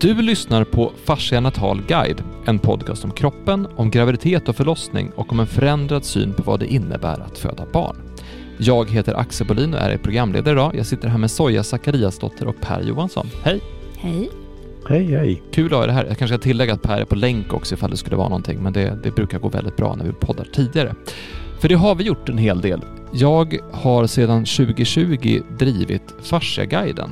Du lyssnar på Fascia natal guide, en podcast om kroppen, om graviditet och förlossning och om en förändrad syn på vad det innebär att föda barn. Jag heter Axel Bolin och är programledare idag. Jag sitter här med Soja Zachariasdotter och Per Johansson. Hej! Hej! Hej, hej! Kul att ha er här. Jag kanske ska tillägga att Per är på länk också ifall det skulle vara någonting, men det, det brukar gå väldigt bra när vi poddar tidigare. För det har vi gjort en hel del. Jag har sedan 2020 drivit Fasciaguiden.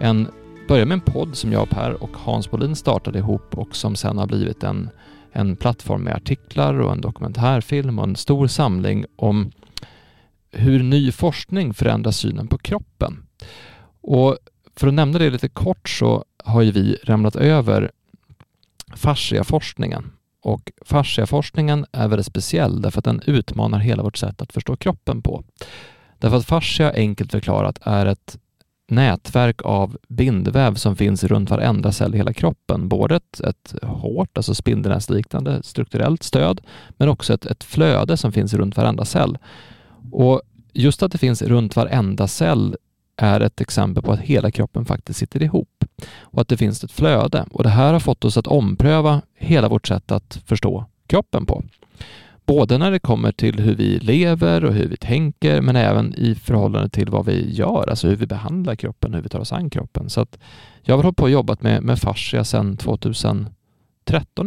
En började med en podd som jag, Per och Hans Bolin startade ihop och som sen har blivit en, en plattform med artiklar och en dokumentärfilm och en stor samling om hur ny forskning förändrar synen på kroppen. Och för att nämna det lite kort så har ju vi ramlat över fasciaforskningen. Och fasciaforskningen är väldigt speciell därför att den utmanar hela vårt sätt att förstå kroppen på. Därför att fascia enkelt förklarat är ett nätverk av bindväv som finns runt varenda cell i hela kroppen. Både ett, ett hårt, alltså spindelnäsliknande strukturellt stöd, men också ett, ett flöde som finns runt varenda cell. Och just att det finns runt varenda cell är ett exempel på att hela kroppen faktiskt sitter ihop och att det finns ett flöde. Och det här har fått oss att ompröva hela vårt sätt att förstå kroppen på. Både när det kommer till hur vi lever och hur vi tänker, men även i förhållande till vad vi gör, alltså hur vi behandlar kroppen, hur vi tar oss an kroppen. Så att jag har hållit på och jobbat med, med fascia sedan 2013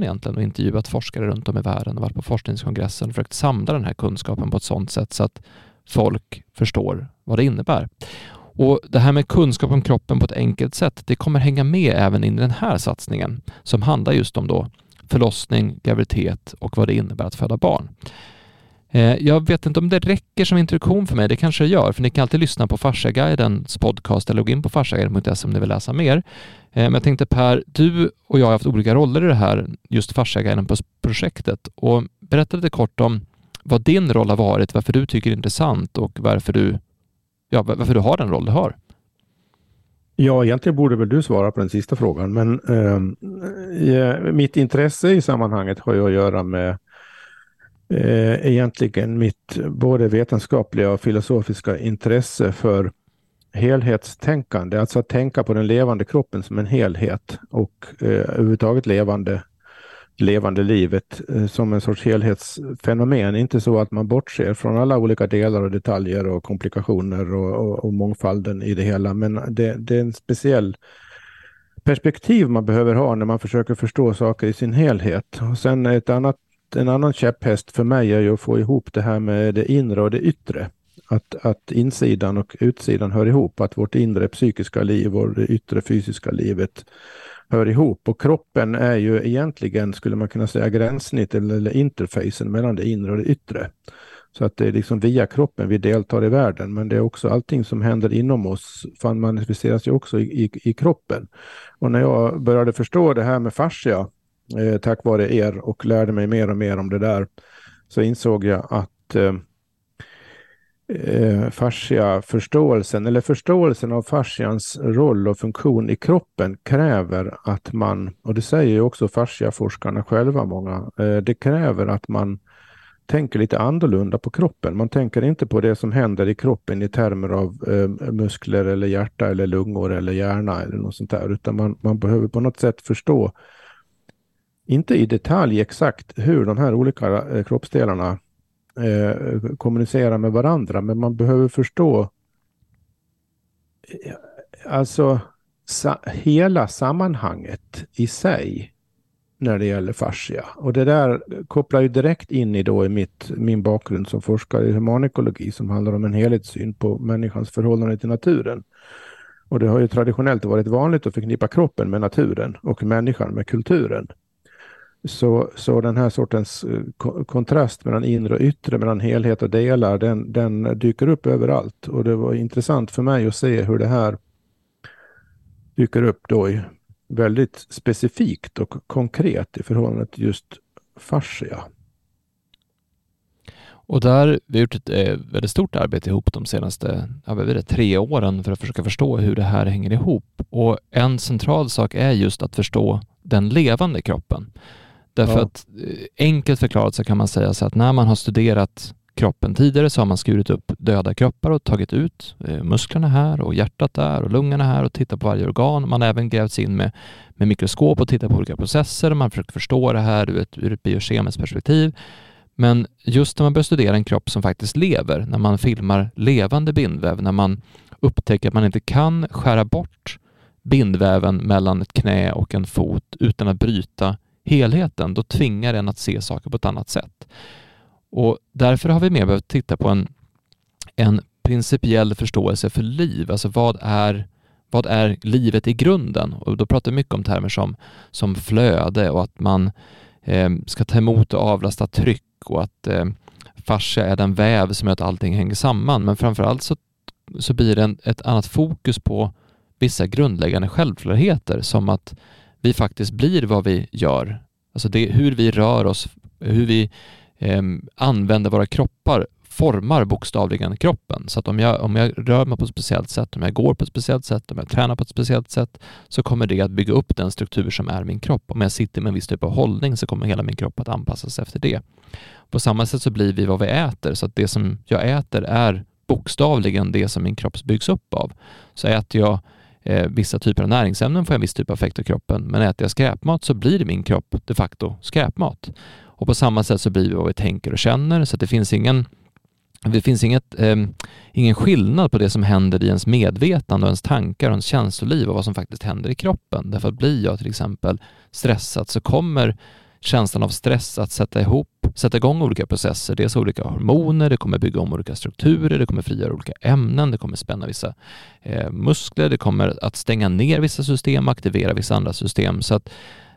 egentligen och intervjuat forskare runt om i världen och varit på forskningskongressen och försökt samla den här kunskapen på ett sådant sätt så att folk förstår vad det innebär. Och Det här med kunskap om kroppen på ett enkelt sätt, det kommer hänga med även in i den här satsningen som handlar just om då förlossning, graviditet och vad det innebär att föda barn. Eh, jag vet inte om det räcker som introduktion för mig, det kanske det gör, för ni kan alltid lyssna på Farsaguidens podcast eller gå in på farsaguiden.se om ni vill läsa mer. Eh, men jag tänkte Per, du och jag har haft olika roller i det här, just Fasciaguiden-projektet och berätta lite kort om vad din roll har varit, varför du tycker det är intressant och varför du, ja, varför du har den roll du har. Ja, egentligen borde väl du svara på den sista frågan, men eh, mitt intresse i sammanhanget har ju att göra med eh, egentligen mitt både vetenskapliga och filosofiska intresse för helhetstänkande, alltså att tänka på den levande kroppen som en helhet och eh, överhuvudtaget levande levande livet eh, som en sorts helhetsfenomen. Inte så att man bortser från alla olika delar och detaljer och komplikationer och, och, och mångfalden i det hela. Men det, det, är en speciell perspektiv man behöver ha när man försöker förstå saker i sin helhet. Och sen ett annat, en annan käpphäst för mig är ju att få ihop det här med det inre och det yttre. Att, att insidan och utsidan hör ihop, att vårt inre psykiska liv och det yttre fysiska livet hör ihop. Och kroppen är ju egentligen, skulle man kunna säga, gränssnitt eller interfacen mellan det inre och det yttre. Så att det är liksom via kroppen vi deltar i världen, men det är också allting som händer inom oss, fan manifesteras ju också i, i, i kroppen. Och när jag började förstå det här med fascia, eh, tack vare er och lärde mig mer och mer om det där, så insåg jag att eh, eh, fasciaförståelsen, eller förståelsen av fascians roll och funktion i kroppen kräver att man, och det säger ju också fasciaforskarna själva många, eh, det kräver att man tänker lite annorlunda på kroppen. Man tänker inte på det som händer i kroppen i termer av eh, muskler eller hjärta eller lungor eller hjärna eller något sånt där, utan man, man behöver på något sätt förstå, inte i detalj exakt hur de här olika eh, kroppsdelarna eh, kommunicera med varandra, men man behöver förstå eh, alltså sa, hela sammanhanget i sig när det gäller fascia. Och det där kopplar ju direkt in i, då i mitt, min bakgrund som forskare i humanekologi som handlar om en helhetssyn på människans förhållande till naturen. Och det har ju traditionellt varit vanligt att förknippa kroppen med naturen och människan med kulturen. Så, så den här sortens eh, kontrast mellan inre och yttre, mellan helhet och delar, den, den dyker upp överallt. Och det var intressant för mig att se hur det här dyker upp då i väldigt specifikt och konkret i förhållande till just fascia. Och där, vi har gjort ett eh, väldigt stort arbete ihop de senaste ja, det, tre åren för att försöka förstå hur det här hänger ihop. Och en central sak är just att förstå den levande kroppen. Därför ja. att eh, enkelt förklarat så kan man säga så att när man har studerat kroppen. Tidigare så har man skurit upp döda kroppar och tagit ut eh, musklerna här och hjärtat där och lungorna här och tittat på varje organ. Man har även grävt sig in med, med mikroskop och tittat på olika processer. Man försökt förstå det här ur ett, ur ett biokemiskt perspektiv. Men just när man börjar studera en kropp som faktiskt lever, när man filmar levande bindväv, när man upptäcker att man inte kan skära bort bindväven mellan ett knä och en fot utan att bryta helheten, då tvingar den att se saker på ett annat sätt. Och därför har vi mer behövt titta på en, en principiell förståelse för liv. Alltså vad är, vad är livet i grunden? Och då pratar vi mycket om termer som, som flöde och att man eh, ska ta emot och avlasta tryck och att eh, fascia är den väv som gör att allting hänger samman. Men framförallt så, så blir det en, ett annat fokus på vissa grundläggande självklarheter som att vi faktiskt blir vad vi gör. Alltså det, hur vi rör oss, hur vi eh, använder våra kroppar formar bokstavligen kroppen. Så att om jag, om jag rör mig på ett speciellt sätt, om jag går på ett speciellt sätt, om jag tränar på ett speciellt sätt, så kommer det att bygga upp den struktur som är min kropp. Om jag sitter med en viss typ av hållning så kommer hela min kropp att anpassas efter det. På samma sätt så blir vi vad vi äter, så att det som jag äter är bokstavligen det som min kropp byggs upp av. Så äter jag eh, vissa typer av näringsämnen får jag en viss typ av effekt av kroppen, men äter jag skräpmat så blir min kropp de facto skräpmat. Och på samma sätt så blir vi vad vi tänker och känner, så att det finns ingen det finns inget, eh, ingen skillnad på det som händer i ens medvetande och ens tankar och ens känsloliv och vad som faktiskt händer i kroppen. Därför att blir jag till exempel stressad så kommer känslan av stress att sätta ihop, sätta igång olika processer. Dels olika hormoner, det kommer bygga om olika strukturer, det kommer frigöra olika ämnen, det kommer spänna vissa eh, muskler, det kommer att stänga ner vissa system, aktivera vissa andra system. Så att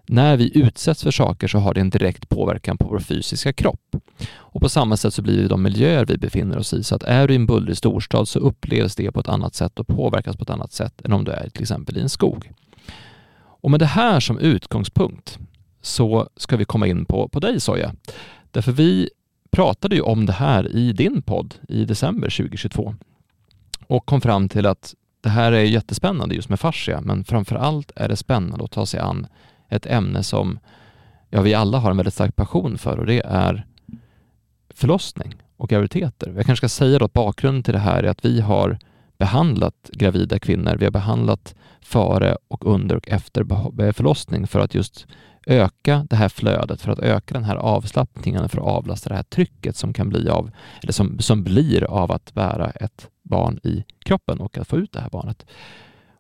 när vi utsätts för saker så har det en direkt påverkan på vår fysiska kropp. Och på samma sätt så blir det de miljöer vi befinner oss i. Så att är du i en bullrig storstad så upplevs det på ett annat sätt och påverkas på ett annat sätt än om du är till exempel i en skog. Och med det här som utgångspunkt så ska vi komma in på, på dig Soja. Därför vi pratade ju om det här i din podd i december 2022 och kom fram till att det här är jättespännande just med fascia, men framför allt är det spännande att ta sig an ett ämne som ja, vi alla har en väldigt stark passion för och det är förlossning och graviditeter. Jag kanske ska säga då att bakgrunden till det här är att vi har behandlat gravida kvinnor. Vi har behandlat före och under och efter förlossning för att just öka det här flödet, för att öka den här avslappningen, för att avlasta det här trycket som kan bli av, eller som, som blir av att bära ett barn i kroppen och att få ut det här barnet.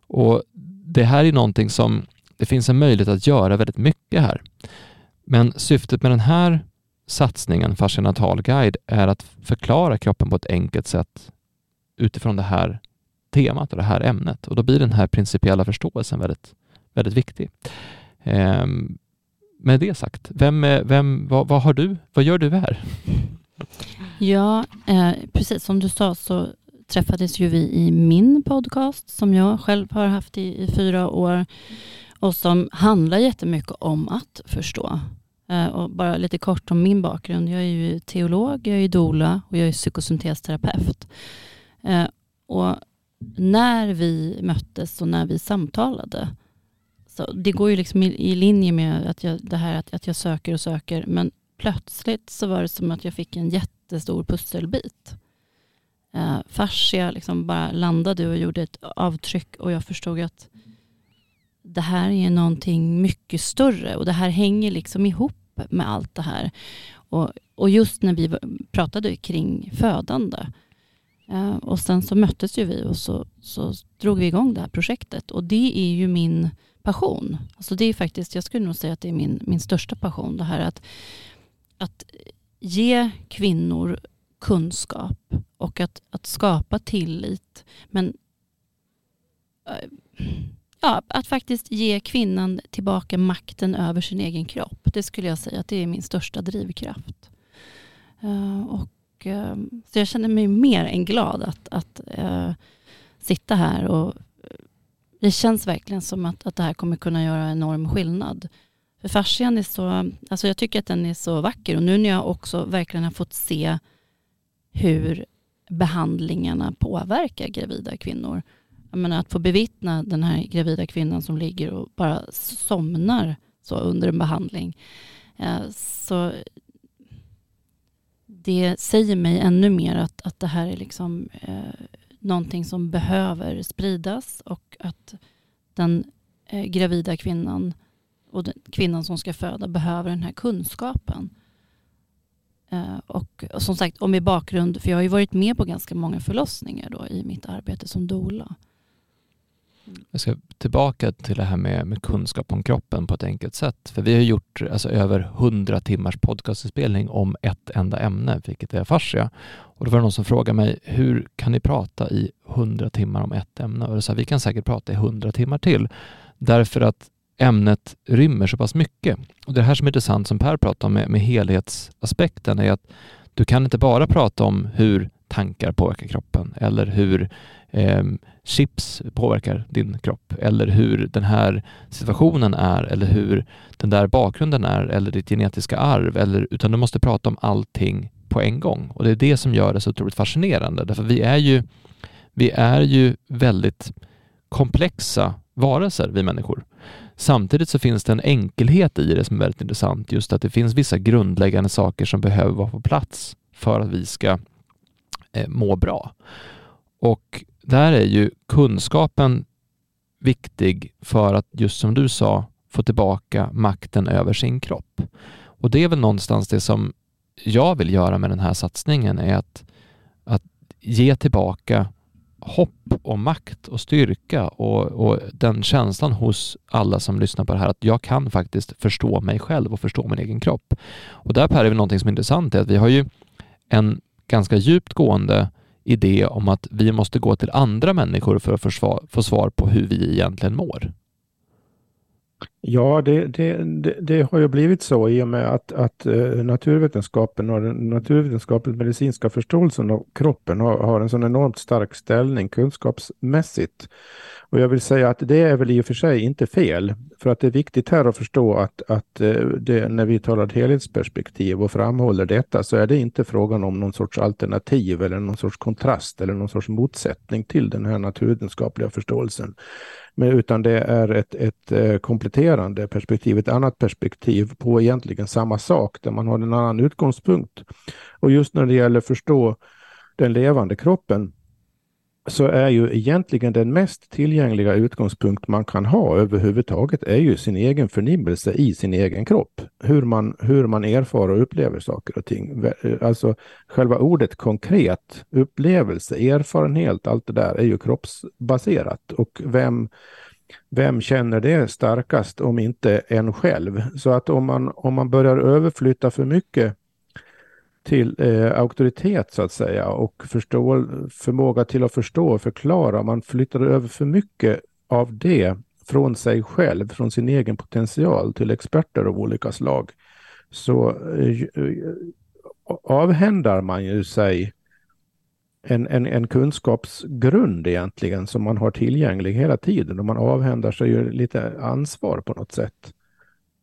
Och Det här är någonting som det finns en möjlighet att göra väldigt mycket här. Men syftet med den här satsningen, Fascinatal guide, är att förklara kroppen på ett enkelt sätt utifrån det här temat och det här ämnet. Och då blir den här principiella förståelsen väldigt, väldigt viktig. Ehm, med det sagt, vem, vem, vad, vad, har du, vad gör du här? Ja, eh, precis som du sa så träffades ju vi i min podcast som jag själv har haft i, i fyra år och som handlar jättemycket om att förstå. Eh, och bara lite kort om min bakgrund. Jag är ju teolog, jag är doula och jag är psykosyntesterapeut. Eh, och när vi möttes och när vi samtalade, så det går ju liksom i, i linje med att jag, det här att, att jag söker och söker, men plötsligt så var det som att jag fick en jättestor pusselbit. Eh, fascia liksom bara landade och gjorde ett avtryck och jag förstod att det här är någonting mycket större och det här hänger liksom ihop med allt det här. Och, och just när vi pratade kring födande eh, och sen så möttes ju vi och så, så drog vi igång det här projektet och det är ju min passion. Alltså det är faktiskt, jag skulle nog säga att det är min, min största passion. Det här att, att ge kvinnor kunskap och att, att skapa tillit. Men äh, ja, att faktiskt ge kvinnan tillbaka makten över sin egen kropp. Det skulle jag säga att det är min största drivkraft. Äh, och, äh, så jag känner mig mer än glad att, att sitta här och det känns verkligen som att, att det här kommer kunna göra enorm skillnad. För fascian är så, alltså jag tycker att den är så vacker och nu när jag också verkligen har fått se hur behandlingarna påverkar gravida kvinnor. Jag menar, att få bevittna den här gravida kvinnan som ligger och bara somnar så under en behandling. Eh, så det säger mig ännu mer att, att det här är liksom eh, någonting som behöver spridas och att den eh, gravida kvinnan och den kvinnan som ska föda behöver den här kunskapen. Eh, och, och, som sagt, och med bakgrund, för jag har ju varit med på ganska många förlossningar då i mitt arbete som doula. Jag ska tillbaka till det här med, med, kunskap om kroppen på ett enkelt sätt. För vi har gjort alltså, över 100 timmars podcastinspelning om ett enda ämne, vilket är fascia. Och då var det någon som frågade mig, hur kan ni prata i 100 timmar om ett ämne? Och jag sa, vi kan säkert prata i 100 timmar till. Därför att ämnet rymmer så pass mycket. Och det här som är intressant som Per pratade om med, med helhetsaspekten är att du kan inte bara prata om hur tankar påverkar kroppen eller hur eh, chips påverkar din kropp eller hur den här situationen är eller hur den där bakgrunden är eller ditt genetiska arv eller, utan du måste prata om allting på en gång och det är det som gör det så otroligt fascinerande därför vi är ju, vi är ju väldigt komplexa varelser, vi människor. Samtidigt så finns det en enkelhet i det som är väldigt intressant, just att det finns vissa grundläggande saker som behöver vara på plats för att vi ska Eh, må bra. Och där är ju kunskapen viktig för att, just som du sa, få tillbaka makten över sin kropp. Och det är väl någonstans det som jag vill göra med den här satsningen, är att, att ge tillbaka hopp och makt och styrka och, och, den känslan hos alla som lyssnar på det här att jag kan faktiskt förstå mig själv och förstå min egen kropp. Och där Per är väl någonting som är intressant är att vi har ju en ganska djupt gående idé om att vi måste gå till andra människor för att få svar, få svar på hur vi egentligen mår. Ja, det, det, det, det, har ju blivit så i och med att, att eh, naturvetenskapen och den naturvetenskapligt medicinska förståelsen av kroppen har, har en sån enormt stark ställning kunskapsmässigt. Och jag vill säga att det är väl i och för sig inte fel. För att det är viktigt här att förstå att, att eh, det, när vi talar helhetsperspektiv och framhåller detta så är det inte frågan om någon sorts alternativ eller någon sorts kontrast eller någon sorts motsättning till den här naturvetenskapliga förståelsen. Men, utan det är ett, ett eh, kompletterande kompletterande perspektiv, ett annat perspektiv på egentligen samma sak där man har en annan utgångspunkt. Och just när det gäller att förstå den levande kroppen så är ju egentligen den mest tillgängliga utgångspunkt man kan ha överhuvudtaget är ju sin egen förnimmelse i sin egen kropp. Hur man, hur man erfar och upplever saker och ting. Alltså själva ordet konkret, upplevelse, erfarenhet, allt det där är ju kroppsbaserat. Och vem, vem känner det starkast om inte en själv? Så att om man, om man börjar överflytta för mycket till eh, auktoritet så att säga och förstå, förmåga till att förstå och förklara. Man flyttar över för mycket av det från sig själv, från sin egen potential till experter av olika slag. Så eh, eh avhändar man ju sig en, en, en kunskapsgrund egentligen som man har tillgänglig hela tiden och man avhänder sig ju lite ansvar på något sätt.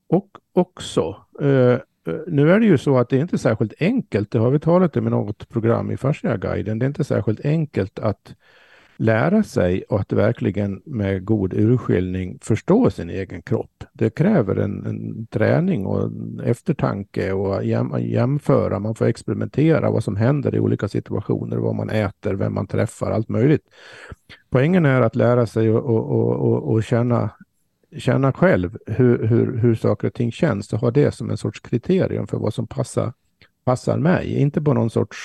Och också eh, Eh, nu är det ju så att det är inte särskilt enkelt, det har vi talat om i något program i Fasciaguiden, det är inte särskilt enkelt att lära sig och att verkligen med god urskiljning förstå sin egen kropp. Det kräver en, en träning och en eftertanke och jäm, jämföra. Man får experimentera vad som händer i olika situationer, vad man äter, vem man träffar, allt möjligt. Poängen är att lära sig och, och, och, och känna känna själv hur, hur, hur saker och ting känns och ha det som en sorts kriterium för vad som passar, passar mig. Inte på någon sorts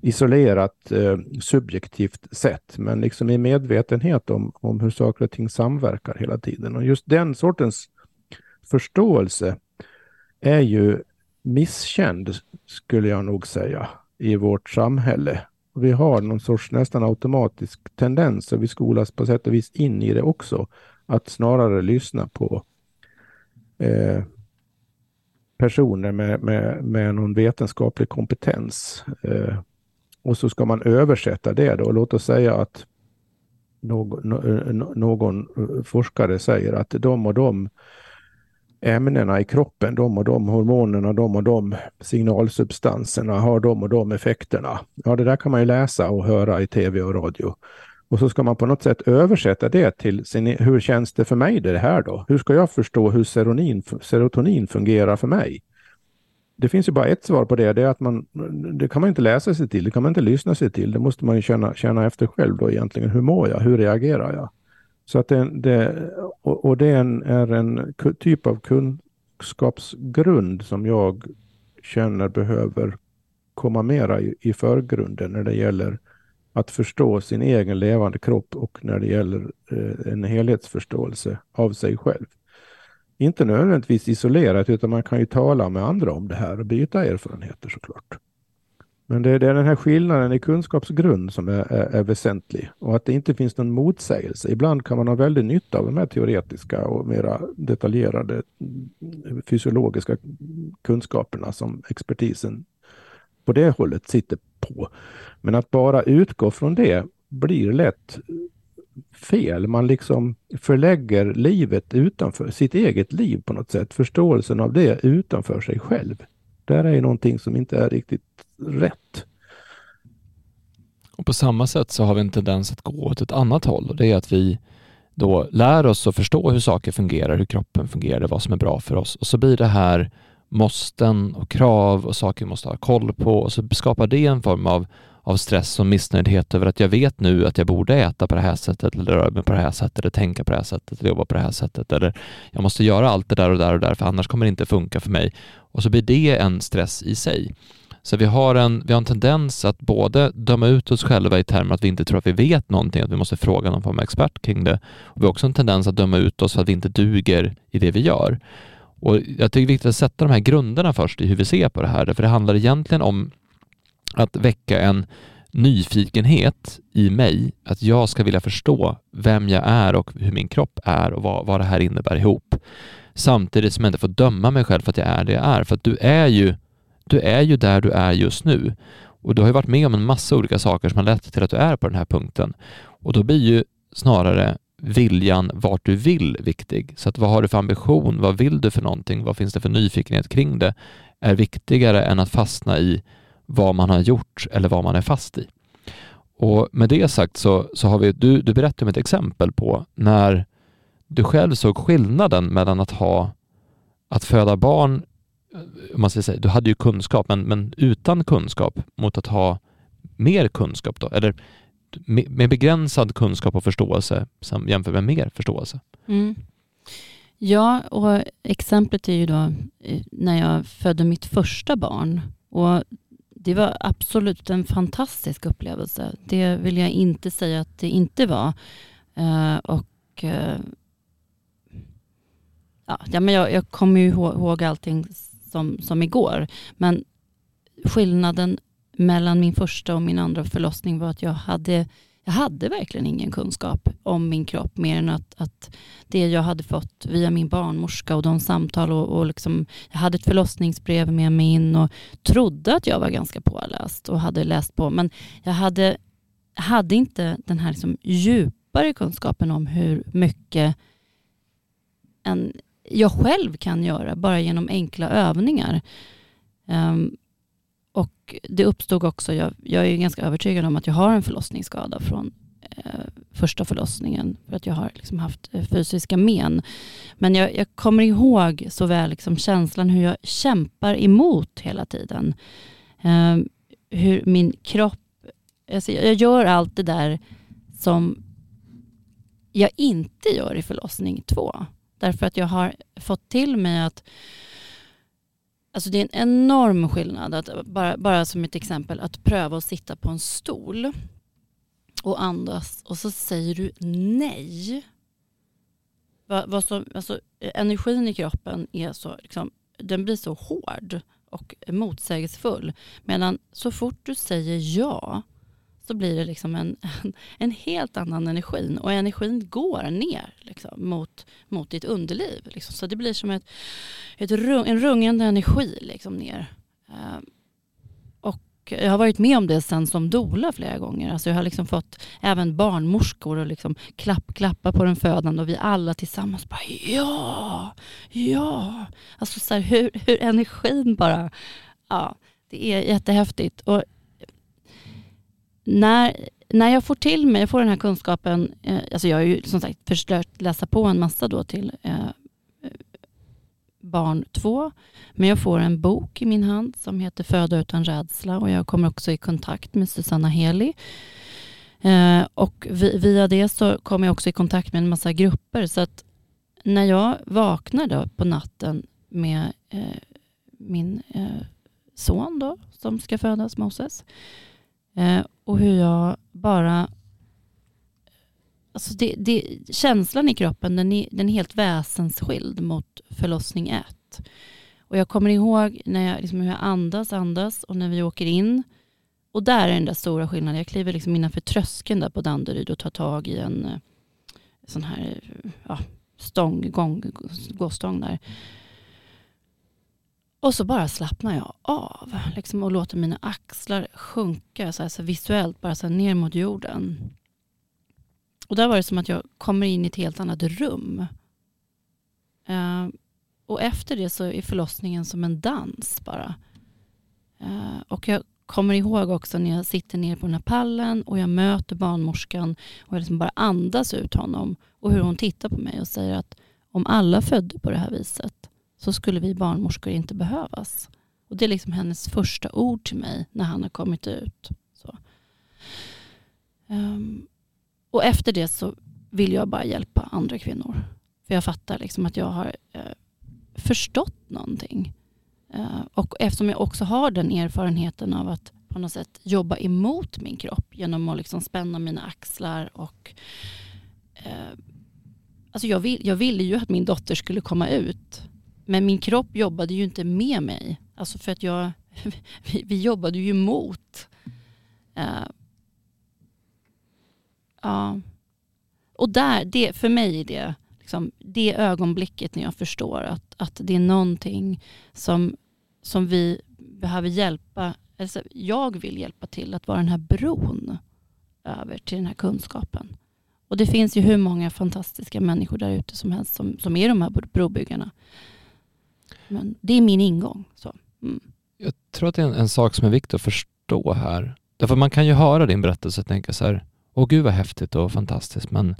isolerat eh, subjektivt sätt, men liksom i medvetenhet om, om hur saker och ting samverkar hela tiden. Och just den sortens förståelse är ju misskänd, skulle jag nog säga, i vårt samhälle. Vi har någon sorts nästan automatisk tendens, och vi skolas på sätt och vis in i det också, att snarare lyssna på eh, personer med, med, med någon vetenskaplig kompetens. Eh, och så ska man översätta det då. Låt oss säga att någon, någon forskare säger att de och de ämnena i kroppen, de och de hormonerna, de och de signalsubstanserna har de och de effekterna. Ja, det där kan man ju läsa och höra i tv och radio. Och så ska man på något sätt översätta det till sin, hur känns det för mig det här då? Hur ska jag förstå hur serotonin, serotonin fungerar för mig? Det finns ju bara ett svar på det. Det är att man, det kan man inte läsa sig till, det kan man inte lyssna sig till. Det måste man ju känna, känna efter själv då egentligen. Hur mår jag? Hur reagerar jag? Så att det, det och, och det är en, är en typ av kunskapsgrund som jag känner behöver komma mera i, i förgrunden när det gäller att förstå sin egen levande kropp och när det gäller eh, en helhetsförståelse av sig själv. Inte nödvändigtvis isolerat utan man kan ju tala med andra om det här och byta erfarenheter såklart. Men det, det är den här skillnaden i kunskapsgrund som är, är, är, väsentlig och att det inte finns någon motsägelse. Ibland kan man ha väldigt nytta av de här teoretiska och mera detaljerade fysiologiska kunskaperna som expertisen på det hållet sitter på. Men att bara utgå från det blir lätt fel. Man liksom förlägger livet utanför sitt eget liv på något sätt. Förståelsen av det utanför sig själv. Där är någonting som inte är riktigt rätt. Och På samma sätt så har vi en tendens att gå åt ett annat håll och det är att vi då lär oss att förstå hur saker fungerar, hur kroppen fungerar, vad som är bra för oss och så blir det här måsten och krav och saker vi måste ha koll på och så skapar det en form av, av stress och missnöjdhet över att jag vet nu att jag borde äta på det här sättet eller röra mig på det här sättet eller tänka på det här sättet eller jobba på det här sättet eller jag måste göra allt det där och där och där för annars kommer det inte funka för mig och så blir det en stress i sig. Så vi har, en, vi har en tendens att både döma ut oss själva i termer att vi inte tror att vi vet någonting, att vi måste fråga någon form av expert kring det. Och vi har också en tendens att döma ut oss för att vi inte duger i det vi gör. Och jag tycker det är viktigt att sätta de här grunderna först i hur vi ser på det här, för det handlar egentligen om att väcka en nyfikenhet i mig, att jag ska vilja förstå vem jag är och hur min kropp är och vad, vad det här innebär ihop. Samtidigt som jag inte får döma mig själv för att jag är det jag är, för att du är ju, du är ju där du är just nu. Och du har ju varit med om en massa olika saker som har lett till att du är på den här punkten. Och då blir ju snarare viljan vart du vill viktig. Så att vad har du för ambition? Vad vill du för någonting? Vad finns det för nyfikenhet kring det? Är viktigare än att fastna i vad man har gjort eller vad man är fast i. Och med det sagt så, så har vi, du, du berättade om ett exempel på när du själv såg skillnaden mellan att ha, att föda barn, om man säger så, du hade ju kunskap, men, men utan kunskap mot att ha mer kunskap då, eller med begränsad kunskap och förståelse jämfört med mer förståelse. Mm. Ja, och exemplet är ju då eh, när jag födde mitt första barn. Och det var absolut en fantastisk upplevelse. Det vill jag inte säga att det inte var. Uh, och uh, ja, men jag, jag kommer ju ihåg allting som, som igår. Men skillnaden mellan min första och min andra förlossning var att jag hade, jag hade verkligen ingen kunskap om min kropp mer än att, att det jag hade fått via min barnmorska och de samtal och, och liksom, jag hade ett förlossningsbrev med mig in och trodde att jag var ganska påläst och hade läst på men jag hade, hade inte den här liksom djupare kunskapen om hur mycket en, jag själv kan göra bara genom enkla övningar. Um, och det uppstod också, jag, jag, är ganska övertygad om att jag har en förlossningsskada från eh, första förlossningen för att jag har liksom haft eh, fysiska men. Men jag, jag, kommer ihåg så väl liksom känslan hur jag kämpar emot hela tiden. Eh, hur min kropp, alltså jag gör allt det där som jag inte gör i förlossning två. Därför att jag har fått till mig att Alltså det är en enorm skillnad, att eh, bara, bara som ett exempel, att pröva att sitta på en stol och andas och så säger du nej. Va, va som, alltså, eh, energin i kroppen är så, liksom, den blir så hård och motsägelsefull. Medan så fort du säger ja så blir det liksom en, en, en helt annan energi. Och energin går ner liksom, mot, mot ditt underliv. Liksom. Så det blir som ett, ett rung, en rungande energi liksom, ner. Uh, och jag har varit med om det sen som dola flera gånger. Alltså jag har liksom fått även barnmorskor och liksom klapp, klappa på den födande och vi alla tillsammans bara ja, ja. Alltså så här, hur, hur energin bara, ja, det är jättehäftigt. Och när, när jag får till mig, jag får den här kunskapen, eh, alltså jag har ju som sagt försökt läsa på en massa då till eh, barn två. Men jag får en bok i min hand som heter Föda utan rädsla och jag kommer också i kontakt med Susanna Heli. Eh, och via det så kommer jag också i kontakt med en massa grupper. Så att när jag vaknar då på natten med eh, min eh, son då, som ska födas, Moses, eh, och hur jag bara Alltså det, det, känslan i kroppen den är, den är helt väsensskild mot förlossning ett. Och jag kommer ihåg när jag, liksom, hur jag andas, andas och när vi åker in. Och där är den där stora skillnaden. Jag kliver liksom innanför tröskeln där på Danderyd och tar tag i en eh, sån här ja, stång, gång, gåstång där. Och så bara slappnar jag av liksom, och låter mina axlar sjunka så, här, så visuellt bara så ner mot jorden. Och där var det som att jag kommer in i ett helt annat rum. Uh, och efter det så är förlossningen som en dans bara. Uh, och jag kommer ihåg också när jag sitter ner på den här pallen och jag möter barnmorskan och jag liksom bara andas ut honom och hur hon tittar på mig och säger att om alla födde på det här viset så skulle vi barnmorskor inte behövas. Och Det är liksom hennes första ord till mig när han har kommit ut. Så. Um, och efter det så vill jag bara hjälpa andra kvinnor. För jag fattar liksom att jag har eh, förstått någonting. Eh, och eftersom jag också har den erfarenheten av att på något sätt jobba emot min kropp genom att liksom spänna mina axlar och eh, alltså jag, vill, jag ville ju att min dotter skulle komma ut. Men min kropp jobbade ju inte med mig. Alltså för att jag, vi, vi jobbade ju emot. Uh, eh, ja. Och där, det, för mig är det liksom, det ögonblicket när jag förstår att, att det är någonting som, som vi behöver hjälpa, alltså jag vill hjälpa till att vara den här bron över till den här kunskapen. Och det finns ju hur många fantastiska människor där ute som helst som, som är de här brobyggarna. Men det är min ingång. Så. Mm. Jag tror att det är en, en, sak som är viktig att förstå här. Därför man kan ju höra din berättelse och tänka så här, åh gud vad häftigt och fantastiskt, men,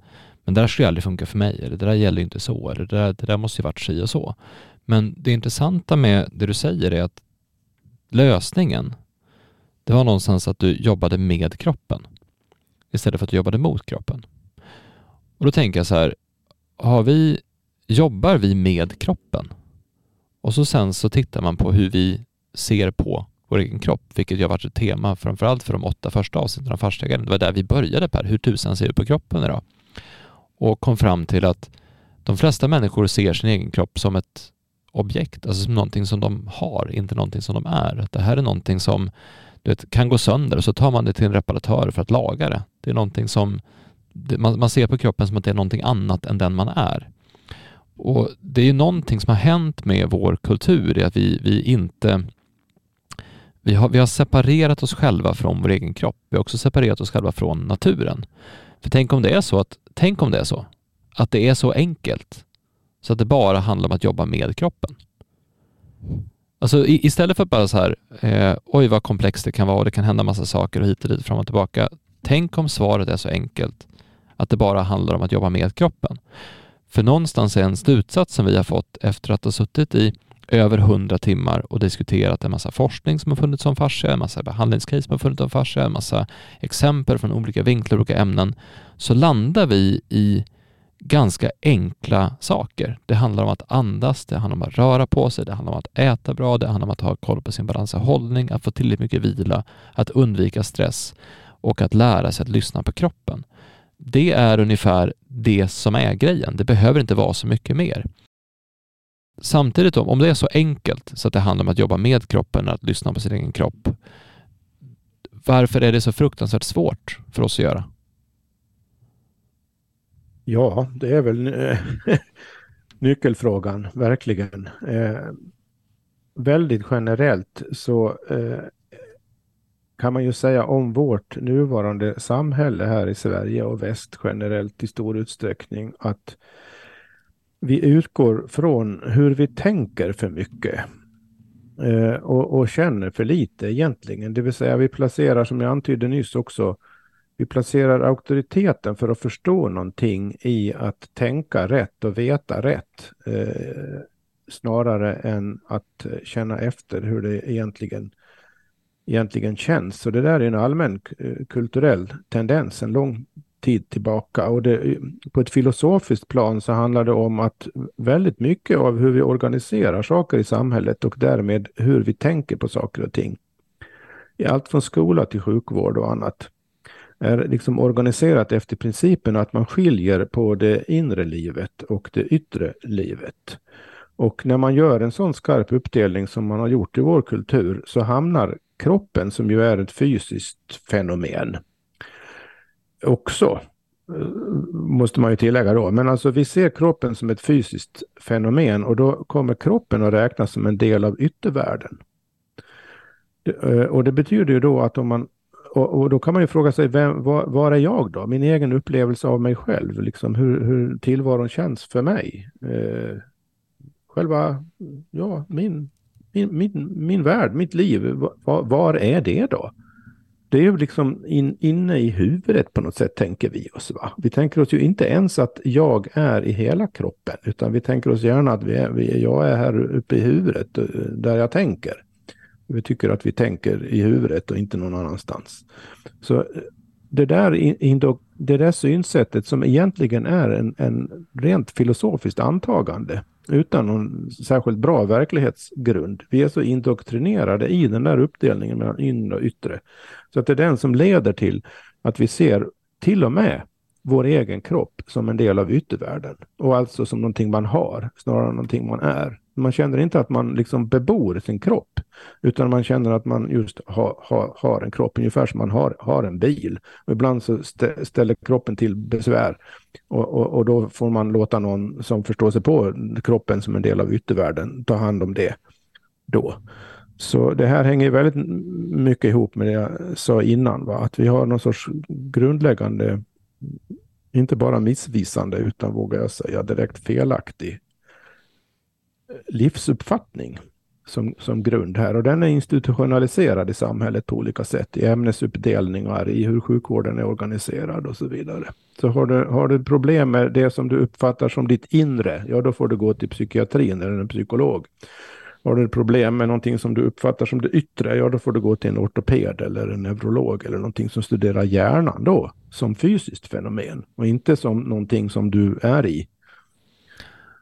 men det där skulle aldrig funka för mig, eller det där gäller inte så, eller det där, det där måste ju varit si och så. Men det intressanta med det du säger är att lösningen, det var någonstans att du jobbade med kroppen istället för att du jobbade mot kroppen. Och då tänker jag så här, har vi, jobbar vi med kroppen? Och så sen så tittar man på hur vi ser på vår egen kropp, vilket ju har varit ett tema framförallt för de åtta första avsnitten av Farstagaren. Det var där vi började Per, hur tusan ser vi på kroppen idag? Och kom fram till att de flesta människor ser sin egen kropp som ett objekt, alltså som någonting som de har, inte någonting som de är. Att det här är någonting som du vet, kan gå sönder och så tar man det till en reparatör för att laga det. Det är någonting som man, man ser på kroppen som att det är någonting annat än den man är. Och Det är ju någonting som har hänt med vår kultur, det är att vi, vi inte vi har, vi har separerat oss själva från vår egen kropp. Vi har också separerat oss själva från naturen. För tänk om det är så att, tänk om det är så, att det är så enkelt så att det bara handlar om att jobba med kroppen. Alltså i, istället för att bara så här, eh, oj vad komplext det kan vara och det kan hända massa saker och hit och dit, fram och tillbaka. Tänk om svaret är så enkelt att det bara handlar om att jobba med kroppen. För någonstans är en slutsats som vi har fått efter att ha suttit i över hundra timmar och diskuterat en massa forskning som har funnits om fascia, en massa behandlingscase som har funnits om fascia, en massa exempel från olika vinklar och olika ämnen, så landar vi i ganska enkla saker. Det handlar om att andas, det handlar om att röra på sig, det handlar om att äta bra, det handlar om att ha koll på sin balans och hållning, att få tillräckligt mycket vila, att undvika stress och att lära sig att lyssna på kroppen. Det är ungefär det som är grejen. Det behöver inte vara så mycket mer. Samtidigt om det är så enkelt så att det handlar om att jobba med kroppen, att lyssna på sin egen kropp. Varför är det så fruktansvärt svårt för oss att göra? Ja, det är väl eh, nyckelfrågan, verkligen. Eh, väldigt generellt så eh, kan man ju säga om vårt nuvarande samhälle här i Sverige och väst generellt i stor utsträckning att vi utgår från hur vi tänker för mycket eh, och, och, känner för lite egentligen. Det vill säga vi placerar, som jag antydde nyss också, vi placerar auktoriteten för att förstå någonting i att tänka rätt och veta rätt. Eh, snarare än att känna efter hur det egentligen, egentligen känns. Så det där är en allmän eh, kulturell tendens en lång tid tillbaka. Och det, eh, på ett filosofiskt plan så handlar det om att väldigt mycket av hur vi organiserar saker i samhället och därmed hur vi tänker på saker och ting. I allt från skola till sjukvård och annat är liksom organiserat efter principen att man skiljer på det inre livet och det yttre livet. Och när man gör en sån skarp uppdelning som man har gjort i vår kultur så hamnar kroppen, som ju är ett fysiskt fenomen, också, måste man ju tillägga då. Men alltså vi ser kroppen som ett fysiskt fenomen och då kommer kroppen att räknas som en del av yttervärlden. Eh, och det betyder ju då att om man och, och, då kan man ju fråga sig, vem, var, var, är jag då? Min egen upplevelse av mig själv, liksom hur, hur tillvaron känns för mig. Eh, själva, ja, min, min, min, min värld, mitt liv, var, var är det då? Det är ju liksom in, inne i huvudet på något sätt tänker vi oss. Va? Vi tänker oss ju inte ens att jag är i hela kroppen, utan vi tänker oss gärna att vi är, vi, jag är här uppe i huvudet, eh, där jag tänker. Vi tycker att vi tänker i huvudet och inte någon annanstans. Så eh, det där, det där synsättet som egentligen är en, en rent filosofiskt antagande utan någon särskilt bra verklighetsgrund. Vi är så indoktrinerade i den där uppdelningen mellan inre och yttre. Så att det är den som leder till att vi ser till och med vår egen kropp som en del av yttervärlden. Och alltså som någonting man har, snarare än någonting man är. Man känner inte att man liksom bebor sin kropp, utan man känner att man just har, ha, har en kropp, ungefär som man har, har en bil. Och ibland så stä, ställer kroppen till besvär och, och, och, då får man låta någon som förstår sig på kroppen som en del av yttervärlden ta hand om det då. Så det här hänger väldigt mycket ihop med det jag sa innan, va? att vi har någon sorts grundläggande, inte bara missvisande, utan vågar jag säga direkt felaktig eh, livsuppfattning som, som grund här. Och den är institutionaliserad i samhället på olika sätt, i ämnesuppdelningar, i hur sjukvården är organiserad och så vidare. Så har du, har du problem med det som du uppfattar som ditt inre, ja då får du gå till psykiatrin eller en psykolog. Har du problem med någonting som du uppfattar som det yttre, ja då får du gå till en ortoped eller en neurolog eller någonting som studerar hjärnan då, som fysiskt fenomen och inte som någonting som du är i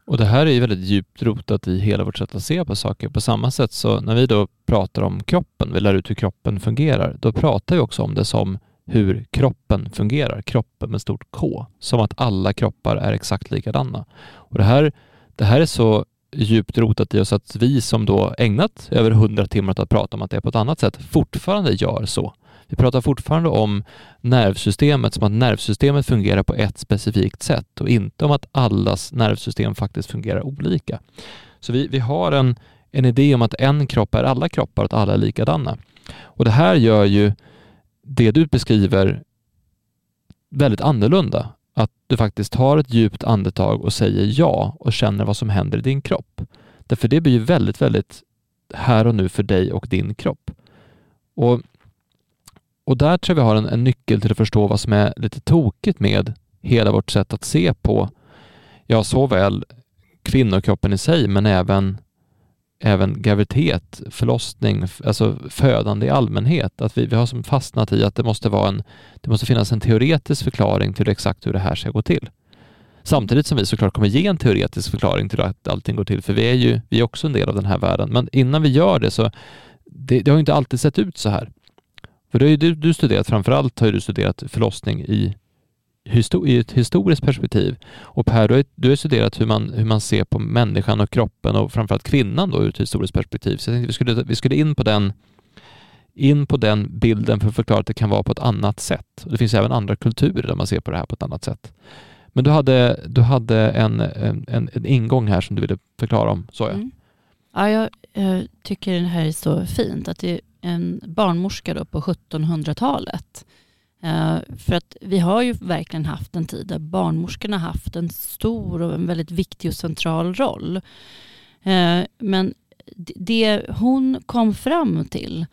och det här är ju väldigt djupt rotat i hela vårt sätt att se på saker. På samma sätt så när vi då pratar om kroppen, vi lär ut hur kroppen fungerar, då pratar vi också om det som hur kroppen fungerar, kroppen med stort K, som att alla kroppar är exakt likadana. Och det här, det här är så djupt rotat i oss att vi som då ägnat över hundra timmar åt att prata om att det är på ett annat sätt fortfarande gör så. Vi pratar fortfarande om nervsystemet som att nervsystemet fungerar på ett specifikt sätt och inte om att allas nervsystem faktiskt fungerar olika. Så vi, vi har en, en idé om att en kropp är alla kroppar och att alla är likadana. Och det här gör ju det du beskriver väldigt annorlunda. Att du faktiskt tar ett djupt andetag och säger ja och känner vad som händer i din kropp. Därför det blir ju väldigt, väldigt här och nu för dig och din kropp. Och och där tror jag vi har en, en, nyckel till att förstå vad som är lite tokigt med hela vårt sätt att se på, ja, såväl kvinnokroppen i sig, men även, även graviditet, förlossning, alltså födande i allmänhet. Att vi, vi har som fastnat i att det måste, vara en, det måste finnas en teoretisk förklaring till exakt hur det här ska gå till. Samtidigt som vi såklart kommer ge en teoretisk förklaring till att allting går till, för vi är ju vi är också en del av den här världen. Men innan vi gör det så, det, det har inte alltid sett ut så här. För det har ju du, du studerat, framförallt har du studerat förlossning i, i ett historiskt perspektiv. Och Per, du har, du har studerat hur man, hur man ser på människan och kroppen och framförallt kvinnan då ur ett historiskt perspektiv. Så jag tänkte vi skulle, vi skulle in på den in på den bilden för att förklara att det kan vara på ett annat sätt. Och det finns även andra kulturer där man ser på det här på ett annat sätt. Men du hade, du hade en, en, en ingång här som du ville förklara om, sa jag. Mm. Ja, jag, jag tycker det här är så fint. Att det är en barnmorska då på 1700-talet. Eh, för att vi har ju verkligen haft en tid där barnmorskorna haft en stor och en väldigt viktig och central roll. Eh, men det hon kom fram till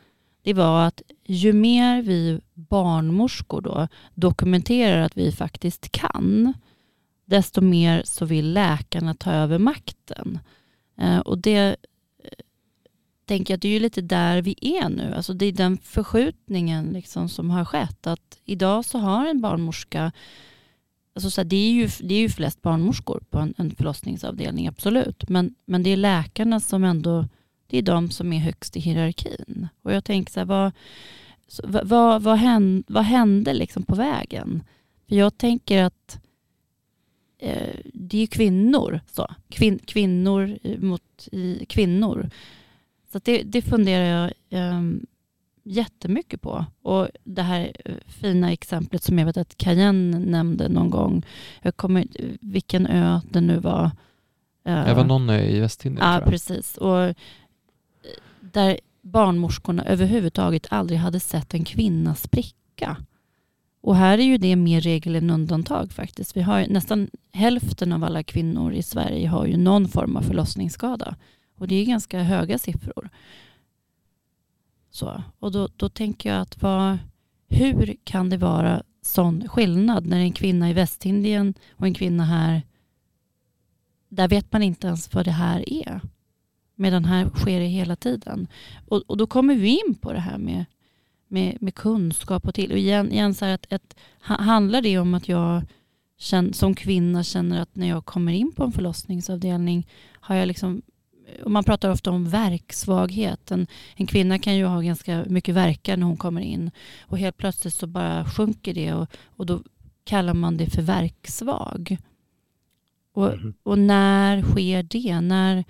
det var att ju mer vi barnmorskor då dokumenterar att vi faktiskt kan, desto mer så vill läkarna ta över makten. Eh, och det tänker att det är ju lite där vi är nu. Alltså det är den förskjutningen liksom som har skett. Att idag så har en barnmorska, alltså så här, det, är ju, det är ju flest barnmorskor på en, en förlossningsavdelning, absolut. Men, men det är läkarna som ändå, det är de som är högst i hierarkin. Och jag tänker så här, vad, så, vad, vad, hände, vad hände liksom på vägen? För jag tänker att eh, det är kvinnor, så. Kvin, kvinnor mot i, kvinnor. Så det, det funderar jag eh, jättemycket på. Och det här eh, fina exemplet som jag vet att Cayenne nämnde någon gång. Jag kommer vilken ö det nu var. Eh, det var någon ö i Västindien. Ja, precis. Och eh, där barnmorskorna överhuvudtaget aldrig hade sett en kvinna spricka. Och här är ju det mer regel än undantag faktiskt. Vi har nästan hälften av alla kvinnor i Sverige har ju någon form av förlossningsskada. Och det är ganska höga siffror. Så, och då, då tänker jag att vad, hur kan det vara sån skillnad när en kvinna i Västindien och en kvinna här, där vet man inte ens vad det här är. Medan här sker det hela tiden. Och, och då kommer vi in på det här med, med, med kunskap och till. Och igen, igen så att, ett, handlar det om att jag känner, som kvinna känner att när jag kommer in på en förlossningsavdelning har jag liksom och man pratar ofta om verksvaghet. En, en, kvinna kan ju ha ganska mycket verkar när hon kommer in och helt plötsligt så bara sjunker det och, och då kallar man det för verksvag. Och, mm. och när sker det? När,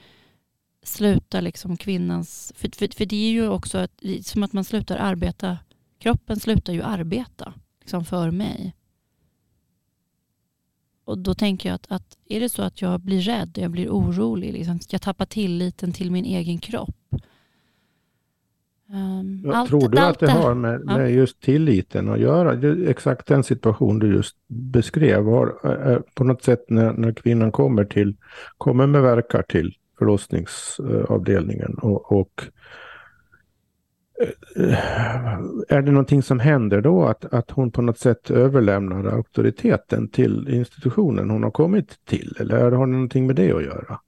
slutar liksom kvinnans... För, för, för det är ju också att, som att man slutar arbeta. Kroppen slutar ju arbeta liksom för mig. Och då tänker jag att, att är det så att jag blir rädd, jag blir orolig, liksom, jag tappar tilliten till min egen kropp. Um, allt, tror du att det har med, med just tilliten att göra? Exakt den situation du just beskrev. Har, på något sätt när, när kvinnan kommer, till, kommer med verkar till förlossningsavdelningen. Och, och är det någonting som händer då att, att hon på något sätt överlämnar auktoriteten till institutionen hon har kommit till? Eller har det någonting med det att göra?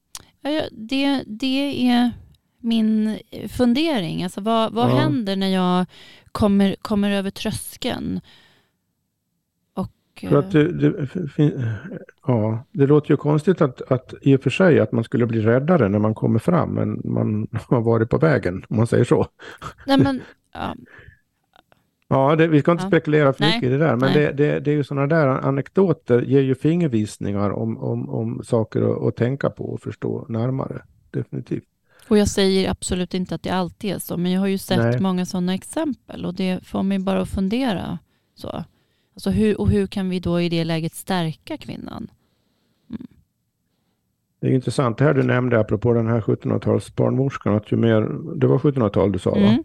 Ja, det, det är min fundering. Alltså vad, vad ja. händer när jag kommer, kommer över tröskeln? För att det, det, ja, det låter ju konstigt att, att i och för sig att man skulle bli räddare när man kommer fram, men man har varit på vägen, om man säger så. Nej, men, ja. Ja, det, vi ska inte ja. spekulera för mycket i det där, men det, det, det, är ju sådana där anekdoter ger ju fingervisningar om, om, om saker att, att tänka på och förstå närmare. Definitivt. Och jag säger absolut inte att det alltid är så, men jag har ju sett Nej. många sådana exempel och det får mig bara att fundera. Så. Alltså hur, och hur kan vi då i det läget stärka kvinnan? Mm. Det är intressant det här du nämnde apropå den här 1700-tals barnmorskan. Att ju mer, det var 1700-tal du sa mm.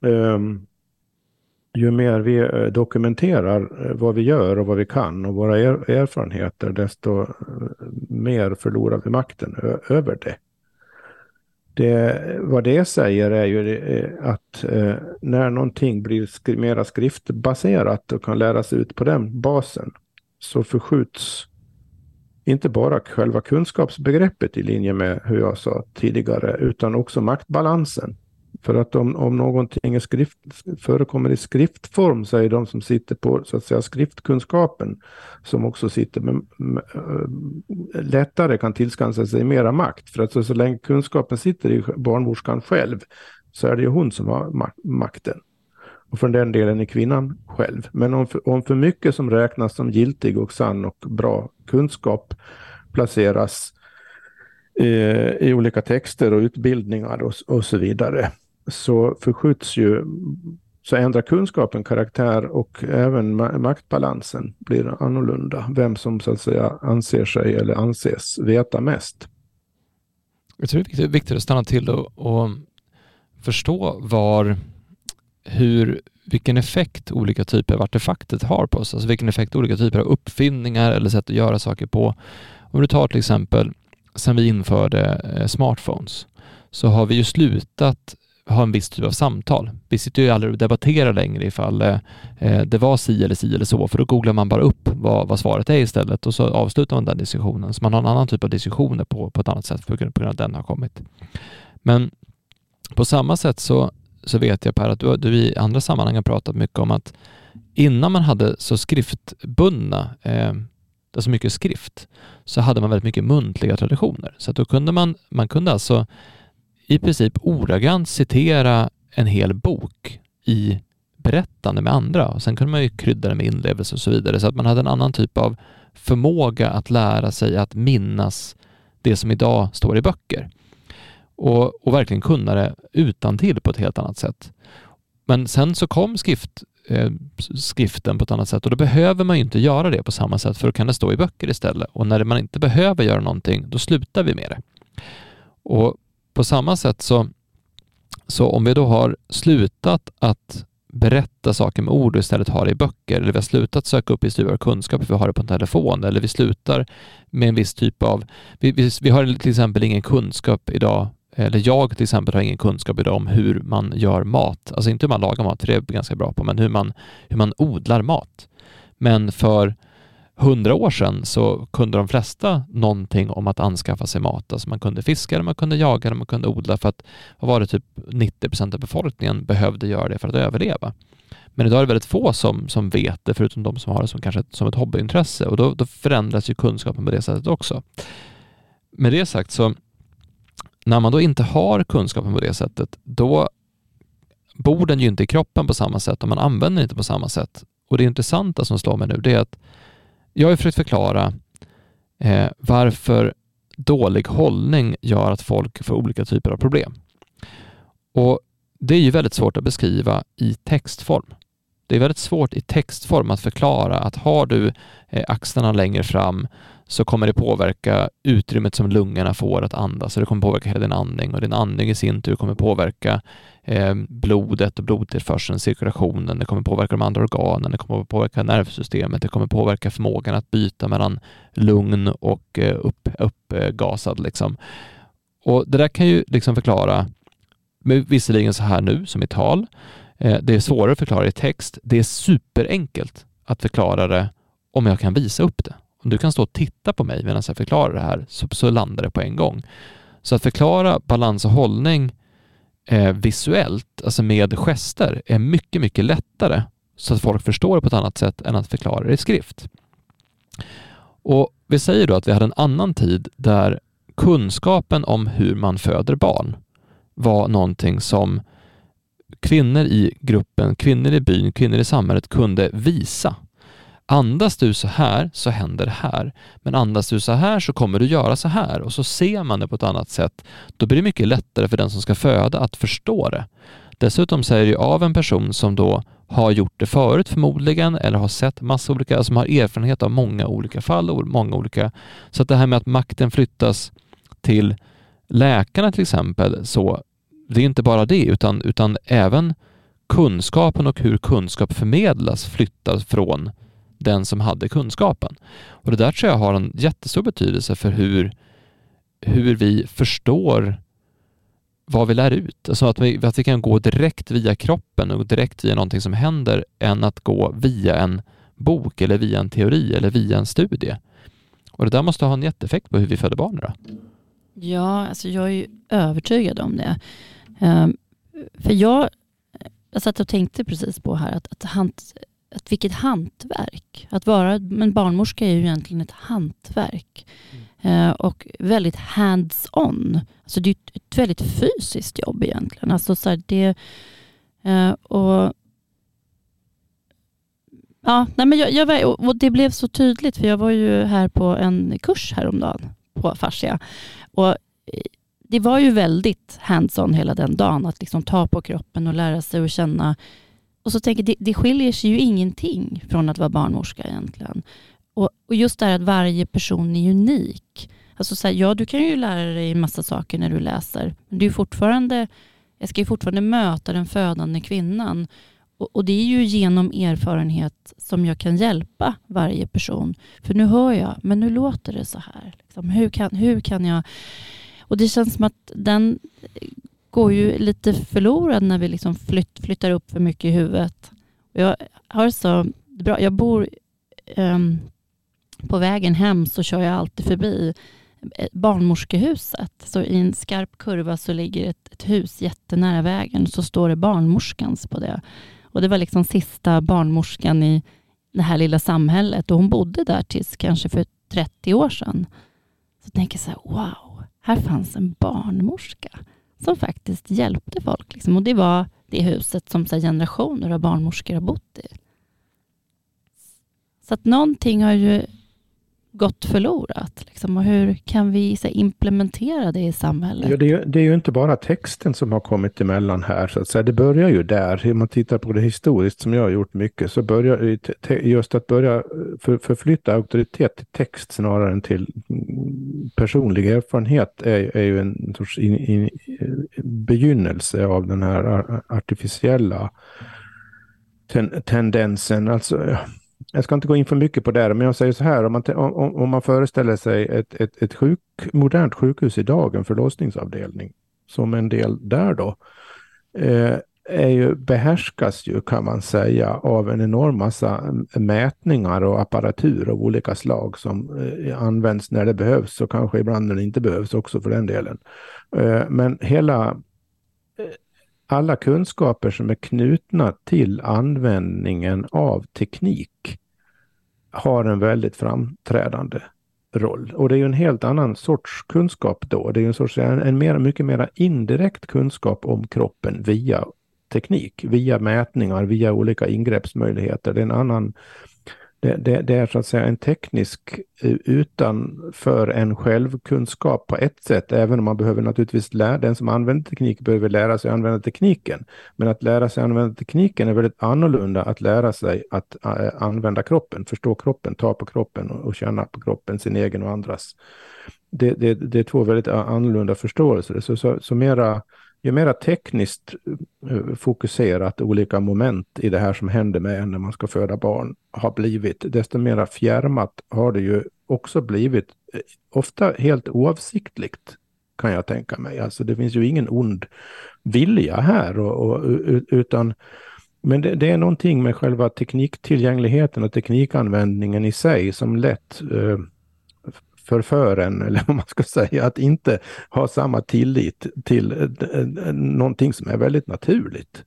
va? Um, ju mer vi eh, dokumenterar eh, vad vi gör och vad vi kan och våra er, erfarenheter, desto eh, mer förlorar vi makten över det. Det, vad det säger är ju eh, att eh, när någonting blir skri mera skriftbaserat och kan läras ut på den basen så förskjuts inte bara själva kunskapsbegreppet i linje med hur jag sa tidigare utan också maktbalansen. För att om, om någonting är skrift, förekommer i skriftform så är de som sitter på så att säga, skriftkunskapen som också sitter med, med, eh, lättare kan tillskansa sig mera makt. För att så, så länge kunskapen sitter i barnmorskan själv så är det ju hon som har makten. Och för den delen är kvinnan själv. Men om för, om för mycket som räknas som giltig och sann och bra kunskap placeras eh, i olika texter och utbildningar och, och så vidare så förskjuts ju, så ändrar kunskapen karaktär och även maktbalansen blir annorlunda. Vem som så att säga anser sig eller anses veta mest. Jag tror det är viktigt, att stanna till och, och förstå var, hur, vilken effekt olika typer av artefakter har på oss. Alltså vilken effekt olika typer av uppfinningar eller sätt att göra saker på. Om du tar till exempel sen vi införde eh, smartphones så har vi ju slutat ha en viss typ av samtal. Vi sitter ju aldrig och debatterar längre ifall eh, eh, det var si eller si eller så, för då googlar man bara upp vad, vad svaret är istället och så avslutar man den diskussionen. Så man har en annan typ av diskussioner på, på ett annat sätt på grund av att den har kommit. Men på samma sätt så, så vet jag Per att du, du i andra sammanhang har pratat mycket om att innan man hade så skriftbundna eh, alltså mycket skrift, så hade man väldigt mycket muntliga traditioner. Så att då kunde man, man kunde alltså i princip ordagrant citera en hel bok i berättande med andra. Och sen kunde man ju krydda det med inlevelse och så vidare. Så att man hade en annan typ av förmåga att lära sig att minnas det som idag står i böcker. Och, och verkligen kunna det utan till på ett helt annat sätt. Men sen så kom skrift, Eh, skriften på ett annat sätt och då behöver man ju inte göra det på samma sätt för då kan det stå i böcker istället. Och när man inte behöver göra någonting, då slutar vi med det. Och på samma sätt så, så om vi då har slutat att berätta saker med ord och istället har det i böcker, eller vi har slutat söka upp historier och kunskap för vi har det på en telefon, eller vi slutar med en viss typ av... Vi, vi, vi har till exempel ingen kunskap idag eller jag till exempel har ingen kunskap idag om hur man gör mat. Alltså inte hur man lagar mat, för det är jag ganska bra på, men hur man, hur man odlar mat. Men för hundra år sedan så kunde de flesta någonting om att anskaffa sig mat. Alltså man kunde fiska, man kunde jaga, man kunde odla för att, vad var det, typ 90 procent av befolkningen behövde göra det för att överleva. Men idag är det väldigt få som, som vet det, förutom de som har det som kanske som ett hobbyintresse och då, då förändras ju kunskapen på det sättet också. Med det sagt så, när man då inte har kunskapen på det sättet, då bor den ju inte i kroppen på samma sätt och man använder den inte på samma sätt. Och det intressanta som slår mig nu, det är att jag har försökt förklara eh, varför dålig hållning gör att folk får olika typer av problem. Och Det är ju väldigt svårt att beskriva i textform. Det är väldigt svårt i textform att förklara att har du eh, axlarna längre fram så kommer det påverka utrymmet som lungorna får att andas och det kommer påverka hela din andning och din andning i sin tur kommer påverka eh, blodet och blodtillförseln, cirkulationen, det kommer påverka de andra organen, det kommer påverka nervsystemet, det kommer påverka förmågan att byta mellan lugn och eh, upp, uppgasad. Liksom. Och det där kan ju liksom förklara, visserligen så här nu som i tal, eh, det är svårare att förklara i text, det är superenkelt att förklara det om jag kan visa upp det. Om du kan stå och titta på mig medan jag förklarar det här så, så landar det på en gång. Så att förklara balans och hållning eh, visuellt, alltså med gester, är mycket, mycket lättare så att folk förstår det på ett annat sätt än att förklara det i skrift. Och Vi säger då att vi hade en annan tid där kunskapen om hur man föder barn var någonting som kvinnor i gruppen, kvinnor i byn, kvinnor i samhället kunde visa Andas du så här så händer det här. Men andas du så här så kommer du göra så här och så ser man det på ett annat sätt. Då blir det mycket lättare för den som ska föda att förstå det. Dessutom säger det av en person som då har gjort det förut förmodligen eller har sett massa olika, som har erfarenhet av många olika fall och många olika. Så att det här med att makten flyttas till läkarna till exempel, så det är inte bara det utan, utan även kunskapen och hur kunskap förmedlas flyttas från den som hade kunskapen. Och Det där tror jag har en jättestor betydelse för hur, hur vi förstår vad vi lär ut. Alltså att vi, att vi kan gå direkt via kroppen och direkt via någonting som händer än att gå via en bok eller via en teori eller via en studie. Och Det där måste ha en jätteeffekt på hur vi föder barn idag. Ja, alltså jag är ju övertygad om det. Um, för jag, jag satt och tänkte precis på här att, att han, att vilket hantverk. Att vara en barnmorska är ju egentligen ett hantverk. Mm. Eh, och väldigt hands-on. Alltså det är ett väldigt fysiskt jobb egentligen. Alltså så här, det, eh, och Ja, nej men jag, jag, och det blev så tydligt för jag var ju här på en kurs häromdagen på fascia. Och eh, det var ju väldigt hands-on hela den dagen att liksom ta på kroppen och lära sig att känna och så tänker jag, det, det skiljer sig ju ingenting från att vara barnmorska egentligen. Och, och just det här att varje person är unik. Alltså så här, ja, du kan ju lära dig en massa saker när du läser, men du är fortfarande, jag ska ju fortfarande möta den födande kvinnan. Och, och, det är ju genom erfarenhet som jag kan hjälpa varje person. För nu hör jag, men nu låter det så här. Liksom, hur, kan, hur kan jag... Och det känns som att den går ju lite förlorad när vi liksom flytt, flyttar upp för mycket i huvudet. Jag har så bra, jag bor um, på vägen hem så kör jag alltid förbi eh, barnmorskehuset. Så i en skarp kurva så ligger ett, ett hus jättenära vägen. Så står det barnmorskans på det. Och det var liksom sista barnmorskan i det här lilla samhället och hon bodde där tills kanske för 30 år sedan. Så jag tänker så här, wow, här fanns en barnmorska som faktiskt hjälpte folk. Liksom. Och det var det huset som så generationer av barnmorskor har bott i. Så att någonting har ju gått förlorat? Liksom, och hur kan vi så, implementera det i samhället? Ja, det, är, det är ju inte bara texten som har kommit emellan här. Så att säga. Det börjar ju där. Om man tittar på det historiskt, som jag har gjort mycket, så börjar just att börja eh, för, förflytta auktoritet till text snarare än till mm, personlig erfarenhet är, är ju en sorts in, in, begynnelse av den här artificiella ten, tendensen. Alltså, jag ska inte gå in för mycket på det, men jag säger så här, om man, om, om man föreställer sig ett, ett, ett sjuk, modernt sjukhus idag, en förlossningsavdelning, som en del där då, eh, är ju, behärskas ju kan man säga av en enorm massa mätningar och apparatur av olika slag som eh, används när det behövs och kanske ibland när det inte behövs också för den delen. Eh, men hela eh, alla kunskaper som är knutna till användningen av teknik har en väldigt framträdande roll. Och det är ju en helt annan sorts kunskap då. Det är ju en, sorts, en, en mer, mycket mer indirekt kunskap om kroppen via teknik, via mätningar, via olika ingreppsmöjligheter. Det är en annan det, det, det, är så att säga en teknisk eh, utanför en självkunskap på ett sätt, även om man behöver naturligtvis lära, den som använder teknik behöver lära sig använda tekniken. Men att lära sig använda tekniken är väldigt annorlunda att lära sig att eh, använda kroppen, förstå kroppen, ta på kroppen och, och känna på kroppen, sin egen och andras. Det, det, det är två väldigt eh, annorlunda förståelser. Så, så, så mera ju mer tekniskt eh, fokuserat olika moment i det här som händer med en när man ska föda barn har blivit, desto mer fjärmat har det ju också blivit. Eh, ofta helt oavsiktligt kan jag tänka mig. Alltså det finns ju ingen ond vilja här och, och utan men det, det, är någonting med själva tekniktillgängligheten och teknikanvändningen i sig som lätt eh, förför en, eller vad man ska säga, att inte ha samma tillit till eh, någonting som är väldigt naturligt.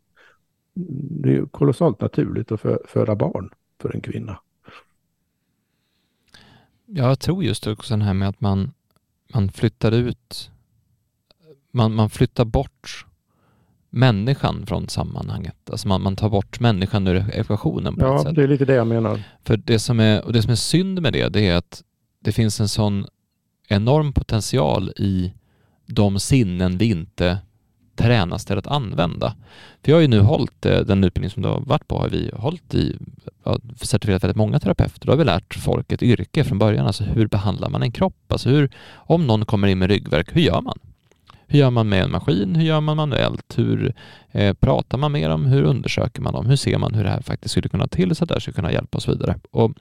Det är kolossalt naturligt att föda barn för en kvinna. Jag tror just också det här med att man, man flyttar ut, man, man flyttar bort människan från sammanhanget. Alltså man, man tar bort människan ur ekvationen på ja, ett sätt. Ja, det är lite det jag menar. För det som är, och det som är synd med det, det är att det finns en sån enorm potential i de sinnen vi inte tränas till att använda. För jag har ju nu hållit eh, den utbildning som du har varit på, har vi hållit i, certifierat väldigt många terapeuter. Då har vi lärt folk ett yrke från början, alltså hur behandlar man en kropp? Alltså hur, om någon kommer in med ryggverk, hur gör man? Hur gör man med en maskin? Hur gör man manuellt? Hur eh, pratar man med dem? Hur undersöker man dem? Hur ser man hur det här faktiskt skulle kunna till så att det här skulle kunna hjälpa och så vidare? Och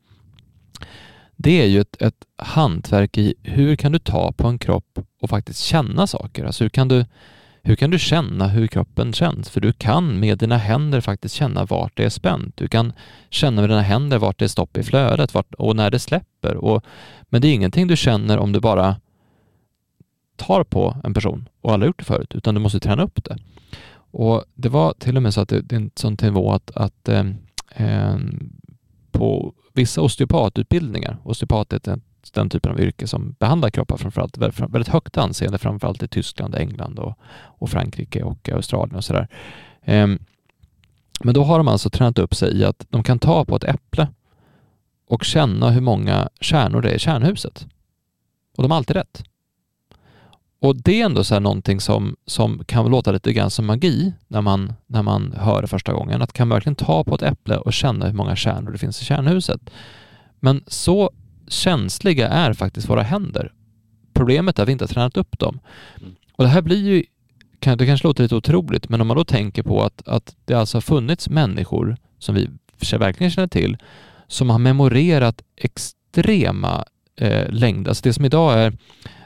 det är ju ett, ett hantverk i hur kan du ta på en kropp och faktiskt känna saker? Alltså hur kan du hur kan du känna hur kroppen känns? För du kan med dina händer faktiskt känna vart det är spänt. Du kan känna med dina händer vart det är stopp i flödet vart, och när det släpper. Och, men det är ingenting du känner om du bara tar på en person och alla har gjort det förut, utan du måste träna upp det. Och Det var till och med så att det, det är en sån nivå att, att eh, eh på vissa osteopatutbildningar, osteopat är den, typen av yrke som behandlar kroppar framförallt, väldigt, högt anseende framförallt i Tyskland, England och, och Frankrike och Australien och sådär. Um, men då har de alltså tränat upp sig i att de kan ta på ett äpple och känna hur många kärnor det är i kärnhuset. Och de har alltid rätt. Och det är ändå så här någonting som, som kan låta lite grann som magi när man, när man hör det första gången. Att kan verkligen ta på ett äpple och känna hur många kärnor det finns i kärnhuset. Men så känsliga är faktiskt våra händer. Problemet är att vi inte har tränat upp dem. Och det här blir ju, det kanske låter lite otroligt, men om man då tänker på att, att det alltså har funnits människor som vi verkligen känner till som har memorerat extrema eh, längder. Alltså det som idag är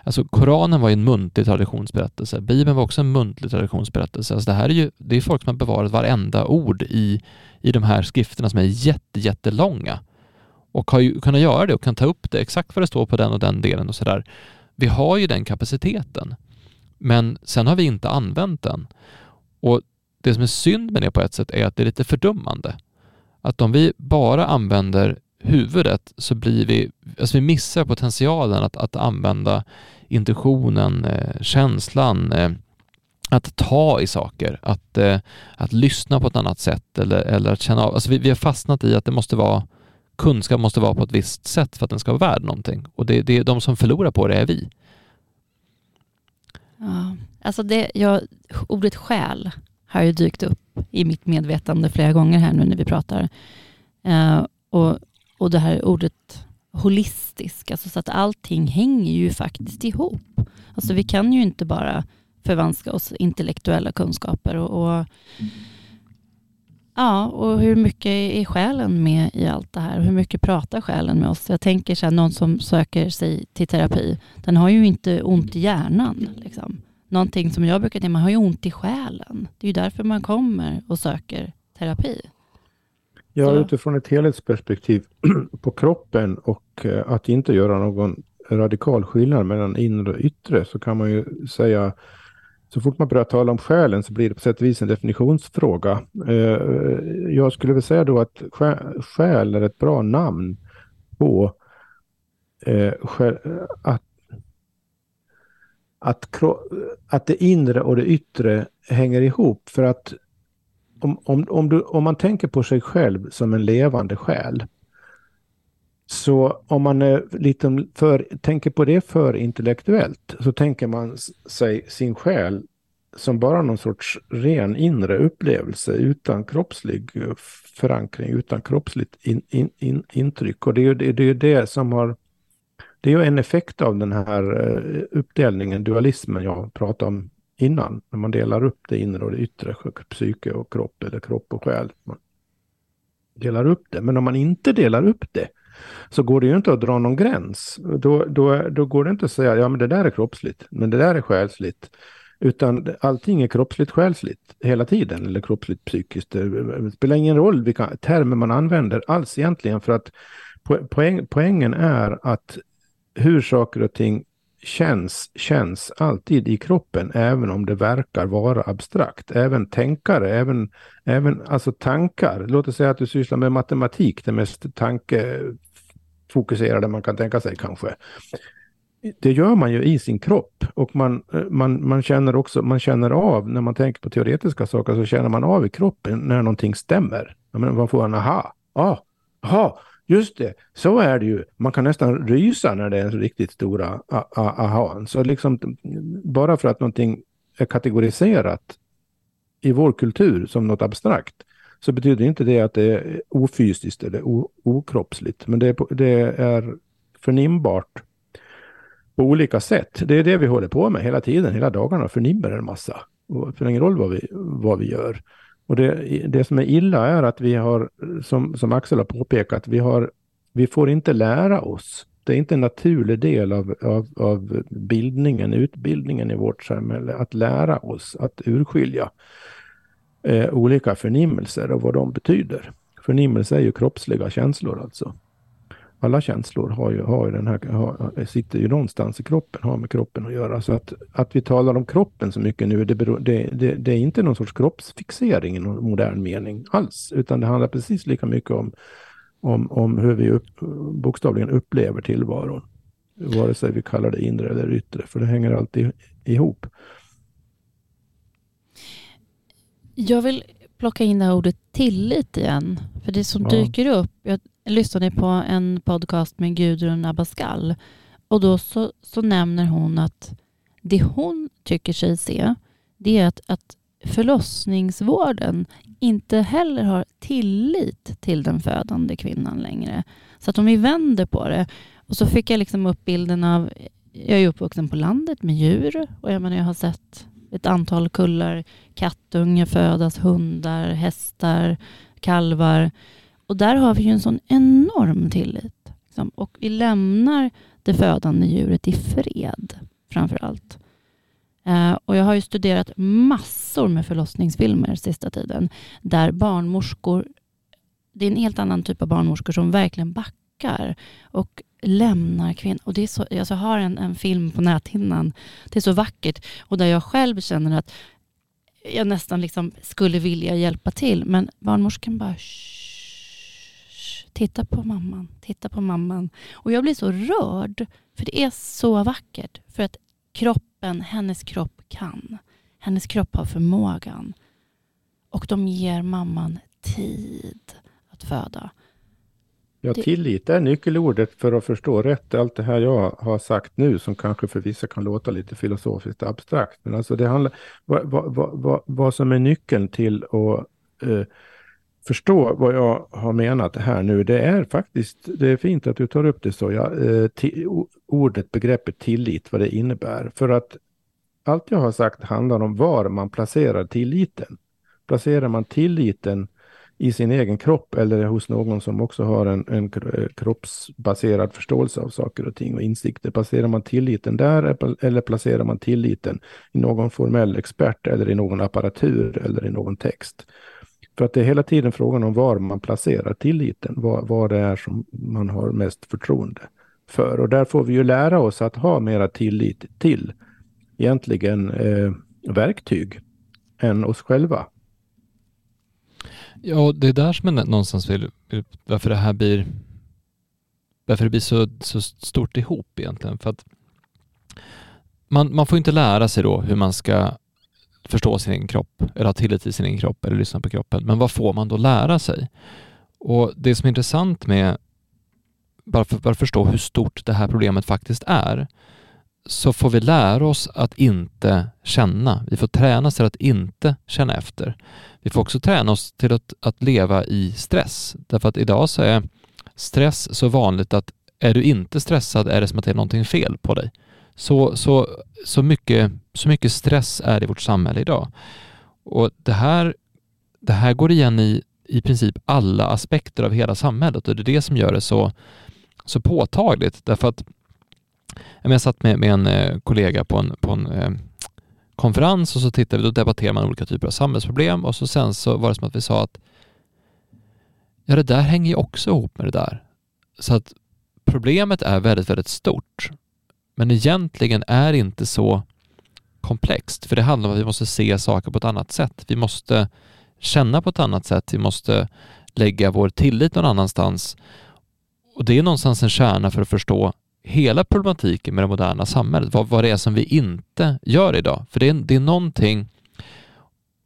Alltså Koranen var ju en muntlig traditionsberättelse. Bibeln var också en muntlig traditionsberättelse. Alltså det här är ju det är folk som har bevarat varenda ord i, i de här skrifterna som är jätte, jättelånga och har ju kunnat göra det och kan ta upp det exakt vad det står på den och den delen och sådär. Vi har ju den kapaciteten, men sen har vi inte använt den. Och det som är synd med det på ett sätt är att det är lite fördummande. Att om vi bara använder huvudet så blir vi, alltså vi missar potentialen att, att använda intuitionen, eh, känslan, eh, att ta i saker, att, eh, att lyssna på ett annat sätt eller, eller att känna av. Alltså vi, vi har fastnat i att det måste vara kunskap måste vara på ett visst sätt för att den ska vara värd någonting. Och det, det, de som förlorar på det är vi. Ja, alltså det, jag, ordet själ har ju dykt upp i mitt medvetande flera gånger här nu när vi pratar. Uh, och, och det här ordet holistisk, alltså så att allting hänger ju faktiskt ihop. Alltså vi kan ju inte bara förvanska oss intellektuella kunskaper och, och Ja, och hur mycket är själen med i allt det här? Hur mycket pratar själen med oss? Jag tänker så här, någon som söker sig till terapi, den har ju inte ont i hjärnan. Liksom. Någonting som jag brukar tänka, man har ju ont i själen. Det är ju därför man kommer och söker terapi. Ja, utifrån ett helhetsperspektiv på kroppen och eh, att inte göra någon radikal skillnad mellan inre och yttre så kan man ju säga så fort man börjar tala om själen så blir det på sätt och vis en definitionsfråga. Eh, jag skulle vilja säga då att själ är ett bra namn på eh, att, att, att det inre och det yttre hänger ihop. För att om, om, om, du, om man tänker på sig själv som en levande själ så om man är lite för, tänker på det för intellektuellt så tänker man sig sin själ som bara någon sorts ren inre upplevelse utan kroppslig förankring, utan kroppsligt in, in, in, intryck. Och det är ju det, det, är det som har... Det är ju en effekt av den här eh, uppdelningen, dualismen jag pratade om innan. När man delar upp det inre och det yttre, psyke och kropp eller kropp och själ. Man delar upp det. Men om man inte delar upp det så går det ju inte att dra någon gräns. Då, då, då går det inte att säga, ja men det där är kroppsligt, men det där är själsligt. Utan allting är kroppsligt själsligt hela tiden, eller kroppsligt psykiskt. Det spelar ingen roll vilka termer man använder alls egentligen, för att poäng, poängen är att hur saker och ting känns, känns alltid i kroppen, även om det verkar vara abstrakt. Även tänkare, även, även alltså tankar. Låt oss säga att du sysslar med matematik, det mest tankefokuserade man kan tänka sig kanske. Det gör man ju i sin kropp och man, man, man känner också, man känner av, när man tänker på teoretiska saker, så känner man av i kroppen när någonting stämmer. Man får en aha, ah, aha, Just det, så är det ju. Man kan nästan rysa när det är riktigt stora aha. Så liksom bara för att någonting är kategoriserat i vår kultur som något abstrakt så betyder inte det att det är ofysiskt eller okroppsligt. Men det är, det är förnimbart på olika sätt. Det är det vi håller på med hela tiden, hela dagarna, förnimmer en massa. Och det spelar ingen roll vad vi, vad vi gör. Och det, det som är illa är att vi har, som, som Axel har påpekat, vi, har, vi får inte lära oss. Det är inte en naturlig del av, av, av bildningen, utbildningen i vårt samhälle, att lära oss att urskilja eh, olika förnimmelser och vad de betyder. Förnimmelse är ju kroppsliga känslor alltså alla känslor har ju, har ju den här, har, sitter ju någonstans i kroppen, har med kroppen att göra. Så att, att vi talar om kroppen så mycket nu, det, beror, det, det, det är inte någon sorts kroppsfixering i någon modern mening alls, utan det handlar precis lika mycket om, om, om hur vi upp, bokstavligen upplever tillvaron. Vare sig vi kallar det inre eller yttre, för det hänger alltid ihop. Jag vill plocka in det här ordet tillit igen, för det som ja. dyker upp, jag lyssnade på en podcast med Gudrun Abascal och då så, så nämner hon att det hon tycker sig se det är att, att förlossningsvården inte heller har tillit till den födande kvinnan längre. Så att om vi vänder på det och så fick jag liksom upp bilden av, jag är uppvuxen på landet med djur och jag, menar, jag har sett ett antal kullar kattungar födas, hundar, hästar, kalvar. Och där har vi ju en sån enorm tillit. Liksom. Och vi lämnar det födande djuret i fred. framför allt. Eh, och jag har ju studerat massor med förlossningsfilmer sista tiden där barnmorskor, det är en helt annan typ av barnmorskor som verkligen backar och lämnar kvinnan. Och det är så, alltså jag har en, en film på näthinnan, det är så vackert och där jag själv känner att jag nästan liksom skulle vilja hjälpa till men barnmorskan bara titta på mamman, titta på mamman. Och jag blir så rörd för det är så vackert. För att kroppen, hennes kropp kan. Hennes kropp har förmågan. Och de ger mamman tid att föda. Ja, tillit är nyckelordet för att förstå rätt allt det här jag har sagt nu som kanske för vissa kan låta lite filosofiskt abstrakt. Men alltså det handlar vad, vad, vad, vad som är nyckeln till att eh, förstå vad jag har menat här nu. Det är faktiskt, det är fint att du tar upp det så, ja, eh, ordet, begreppet tillit, vad det innebär. För att allt jag har sagt handlar om var man placerar tilliten. Placerar man tilliten i sin egen kropp eller hos någon som också har en, en eh, kroppsbaserad förståelse av saker och ting och insikter. Placerar man tilliten där eller placerar man tilliten i någon formell expert eller i någon apparatur eller i någon text? För att det är hela tiden frågan om var man placerar tilliten, vad, vad det är som man har mest förtroende för. Och där får vi ju lära oss att ha mera tillit till egentligen eh, verktyg än oss själva. Ja, det är där som jag någonstans vill, varför det här blir, varför det blir så, så stort ihop egentligen. För att man, man får inte lära sig då hur man ska förstå sin egen kropp eller ha tillit till sin egen kropp eller lyssna på kroppen. Men vad får man då lära sig? Och det som är intressant med, bara för, bara förstå hur stort det här problemet faktiskt är, så får vi lära oss att inte känna. Vi får träna oss till att inte känna efter. Vi får också träna oss till att, att leva i stress. Därför att idag så är stress så vanligt att är du inte stressad är det som att det är någonting fel på dig. Så, så, så, mycket, så mycket stress är det i vårt samhälle idag. Och det här, det här går igen i i princip alla aspekter av hela samhället och det är det som gör det så, så påtagligt. Därför att jag satt med, med en eh, kollega på en, på en eh, konferens och så tittade vi, då debatterade man olika typer av samhällsproblem och så sen så var det som att vi sa att ja, det där hänger ju också ihop med det där. Så att problemet är väldigt, väldigt stort men egentligen är det inte så komplext, för det handlar om att vi måste se saker på ett annat sätt. Vi måste känna på ett annat sätt. Vi måste lägga vår tillit någon annanstans. Och det är någonstans en kärna för att förstå hela problematiken med det moderna samhället, vad, vad det är som vi inte gör idag. För det är, det är någonting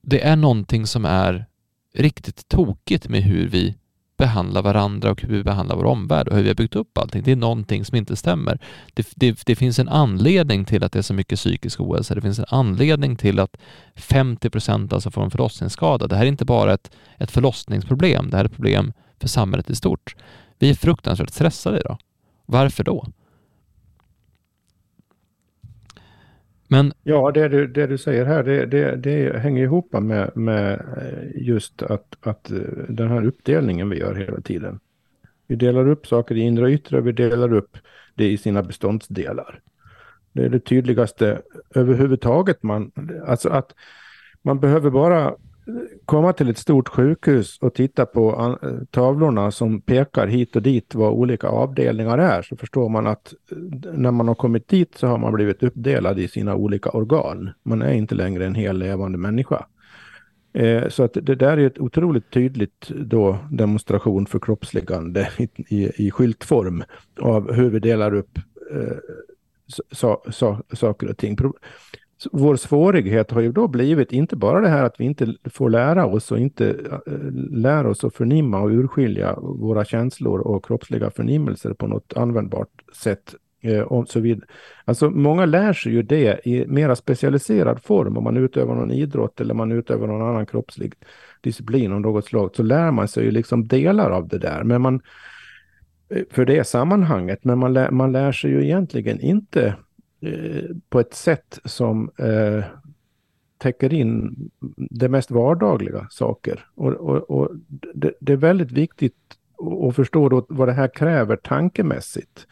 det är någonting som är riktigt tokigt med hur vi behandlar varandra och hur vi behandlar vår omvärld och hur vi har byggt upp allting. Det är någonting som inte stämmer. Det, det, det finns en anledning till att det är så mycket psykisk ohälsa. Det finns en anledning till att 50 procent alltså får en förlossningsskada. Det här är inte bara ett, ett förlossningsproblem, det här är ett problem för samhället i stort. Vi är fruktansvärt stressade idag. Varför då? Men... Ja, det du, det du säger här, det, det, det hänger ihop med, med eh, just att, att eh, den här uppdelningen vi gör hela tiden. Vi delar upp saker i inre och yttre, vi delar upp det i sina beståndsdelar. Det är det tydligaste överhuvudtaget man, alltså att man behöver bara komma till ett stort sjukhus och titta på tavlorna som pekar hit och dit vad olika avdelningar är så förstår man att eh, när man har kommit dit så har man blivit uppdelad i sina olika organ. Man är inte längre en hel levande människa. Eh, så att det där är ett otroligt tydligt då demonstration för kroppsligande i, i, i skyltform av hur vi delar upp eh, so, so, saker och ting vår svårighet har ju då blivit inte bara det här att vi inte får lära oss och inte lär lära oss att förnimma och urskilja våra känslor och kroppsliga förnimmelser på något användbart sätt. Eh, och så vid. Alltså många lär sig ju det i mera specialiserad form om man utövar någon idrott eller man utövar någon annan kroppslig disciplin av något slag så lär man sig ju liksom delar av det där. Men man, eh, för det sammanhanget, men man lär, man lär sig ju egentligen inte Eh, på ett sätt som eh, täcker in det mest vardagliga saker. Och, och, och det, det, är väldigt viktigt att förstå då vad det här kräver tankemässigt.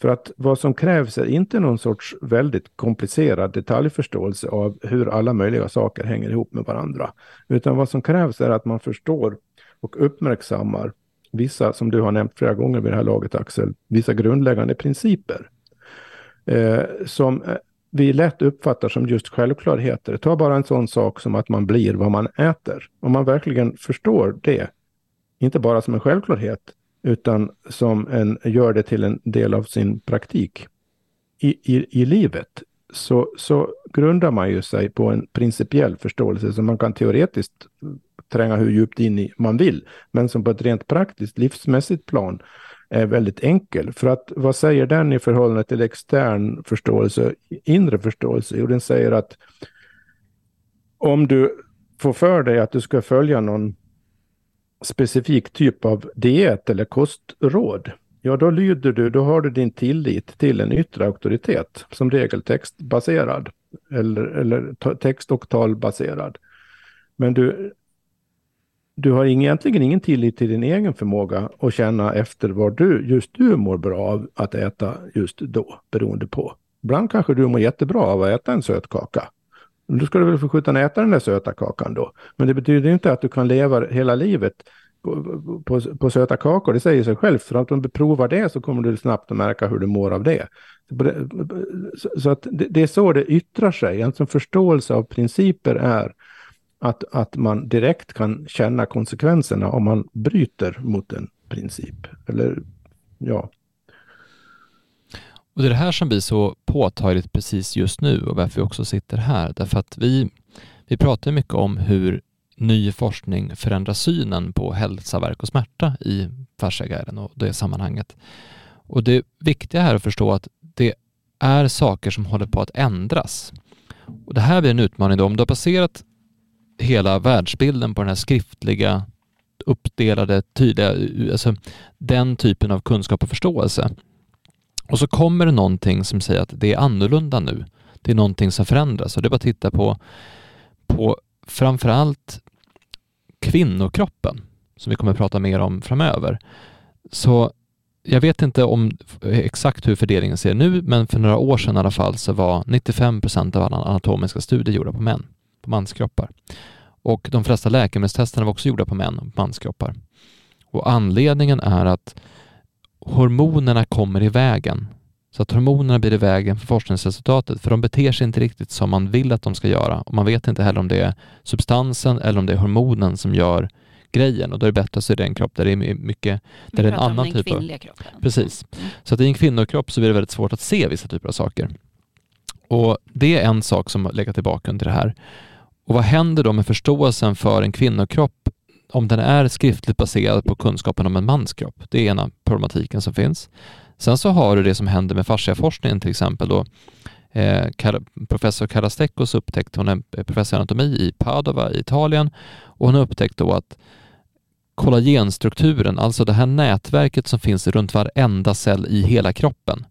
För att vad som krävs är inte någon sorts väldigt komplicerad detaljförståelse av hur alla möjliga saker hänger ihop med varandra. Utan vad som krävs är att man förstår och uppmärksammar vissa, som du har nämnt flera gånger vid det här laget Axel, vissa grundläggande principer. Eh, som eh, vi lätt uppfattar som just självklarheter. Ta bara en sån sak som att man blir vad man äter. Om man verkligen förstår det, inte bara som en självklarhet, utan som en, gör det till en del av sin praktik i, i, i livet, så, så grundar man ju sig på en principiell förståelse som man kan teoretiskt tränga hur djupt in i man vill, men som på ett rent praktiskt livsmässigt plan är väldigt enkel. För att vad säger den i förhållande till extern förståelse, inre förståelse? Jo, den säger att om du får för dig att du ska följa någon specifik typ av diet eller kostråd, ja då lyder du, då har du din tillit till en yttre auktoritet, som regel textbaserad eller, eller text och talbaserad. Men du, du har egentligen ingen tillit till din egen förmåga att känna efter vad du, just du mår bra av att äta just då, beroende på. Ibland kanske du mår jättebra av att äta en söt kaka. Då ska du väl få skjuta äta den där söta kakan då. Men det betyder inte att du kan leva hela livet på, på, på söta kakor. Det säger sig självt. För att om du provar det så kommer du snabbt att märka hur du mår av det. Så att det, är så det yttrar sig. En förståelse av principer är att, att man direkt kan känna konsekvenserna om man bryter mot en princip. Eller ja. Och det är det här som blir så påtagligt precis just nu och varför vi också sitter här. Därför att vi, vi pratar mycket om hur ny forskning förändrar synen på hälsa, verk och smärta i fasciaguiden och det sammanhanget. Och det viktiga här är att förstå att det är saker som håller på att ändras. Och det här blir en utmaning då. Om du har passerat hela världsbilden på den här skriftliga, uppdelade, tydliga, alltså den typen av kunskap och förståelse. Och så kommer det någonting som säger att det är annorlunda nu. Det är någonting som förändras och det är bara att titta på, på framförallt kvinnokroppen som vi kommer att prata mer om framöver. Så jag vet inte om exakt hur fördelningen ser nu, men för några år sedan i alla fall så var 95 procent av alla anatomiska studier gjorda på män på manskroppar. Och de flesta läkemedelstesterna var också gjorda på män och manskroppar. Och anledningen är att hormonerna kommer i vägen. Så att hormonerna blir i vägen för forskningsresultatet, för de beter sig inte riktigt som man vill att de ska göra. Och man vet inte heller om det är substansen eller om det är hormonen som gör grejen och då är det bättre att se en kropp där det är mycket, där det är en annan typ av... Kroppen. Precis. Mm. Så att i en kvinnokropp så blir det väldigt svårt att se vissa typer av saker. Och det är en sak som legat till bakgrund till det här. Och vad händer då med förståelsen för en kvinnokropp om den är skriftligt baserad på kunskapen om en mans kropp? Det är ena problematiken som finns. Sen så har du det som händer med fasciaforskningen till exempel då. Eh, professor Karastekos upptäckte, hon är professor i anatomi i Padova i Italien och hon har upptäckt då att kollagenstrukturen, alltså det här nätverket som finns runt varenda cell i hela kroppen,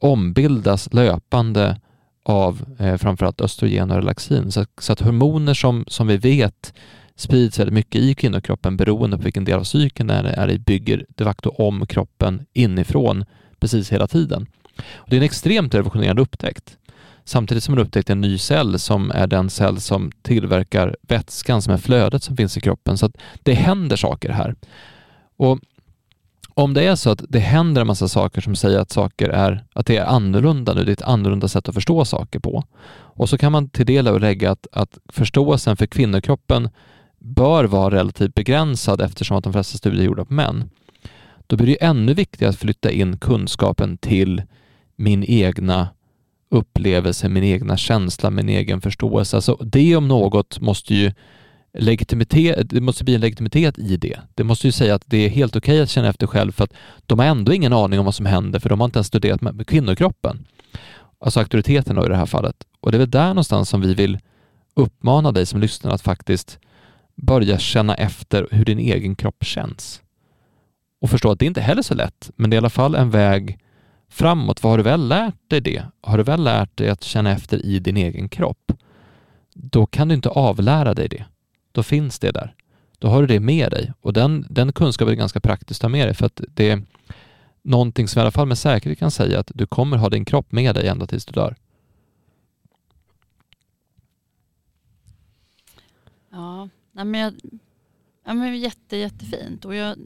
ombildas löpande av eh, framförallt östrogen och relaxin. Så, så, att hormoner som, som vi vet sprids väldigt mycket i kvinnokroppen beroende på vilken del av cykeln det är i bygger de facto om kroppen inifrån precis hela tiden. Och det är en extremt revolutionerande upptäckt. Samtidigt som man upptäckt en ny cell som är den cell som tillverkar vätskan som är flödet som finns i kroppen. Så att det händer saker här. Och om det är så att det händer en massa saker som säger att saker är, att det är annorlunda nu, det är ett annorlunda sätt att förstå saker på. Och så kan man till det lägga att, att förståelsen för kvinnokroppen bör vara relativt begränsad eftersom att de flesta studier är gjorda på män. Då blir det ännu viktigare att flytta in kunskapen till min egna upplevelse, min egna känsla, min egen förståelse. Alltså det om något måste ju legitimitet, det måste bli en legitimitet i det. Det måste ju säga att det är helt okej okay att känna efter själv för att de har ändå ingen aning om vad som händer för de har inte ens studerat med kvinnokroppen. Alltså auktoriteten då i det här fallet. Och det är väl där någonstans som vi vill uppmana dig som lyssnar att faktiskt börja känna efter hur din egen kropp känns. Och förstå att det inte heller är så lätt, men det är i alla fall en väg framåt. För har du väl lärt dig det, har du väl lärt dig att känna efter i din egen kropp, då kan du inte avlära dig det då finns det där. Då har du det med dig och den, den kunskapen är ganska praktiskt att ha med dig för att det, någonting som i alla fall med säkerhet kan säga att du kommer ha din kropp med dig ända tills du dör. Ja, nej men jag, ja, men jätte, jättefint. Och jag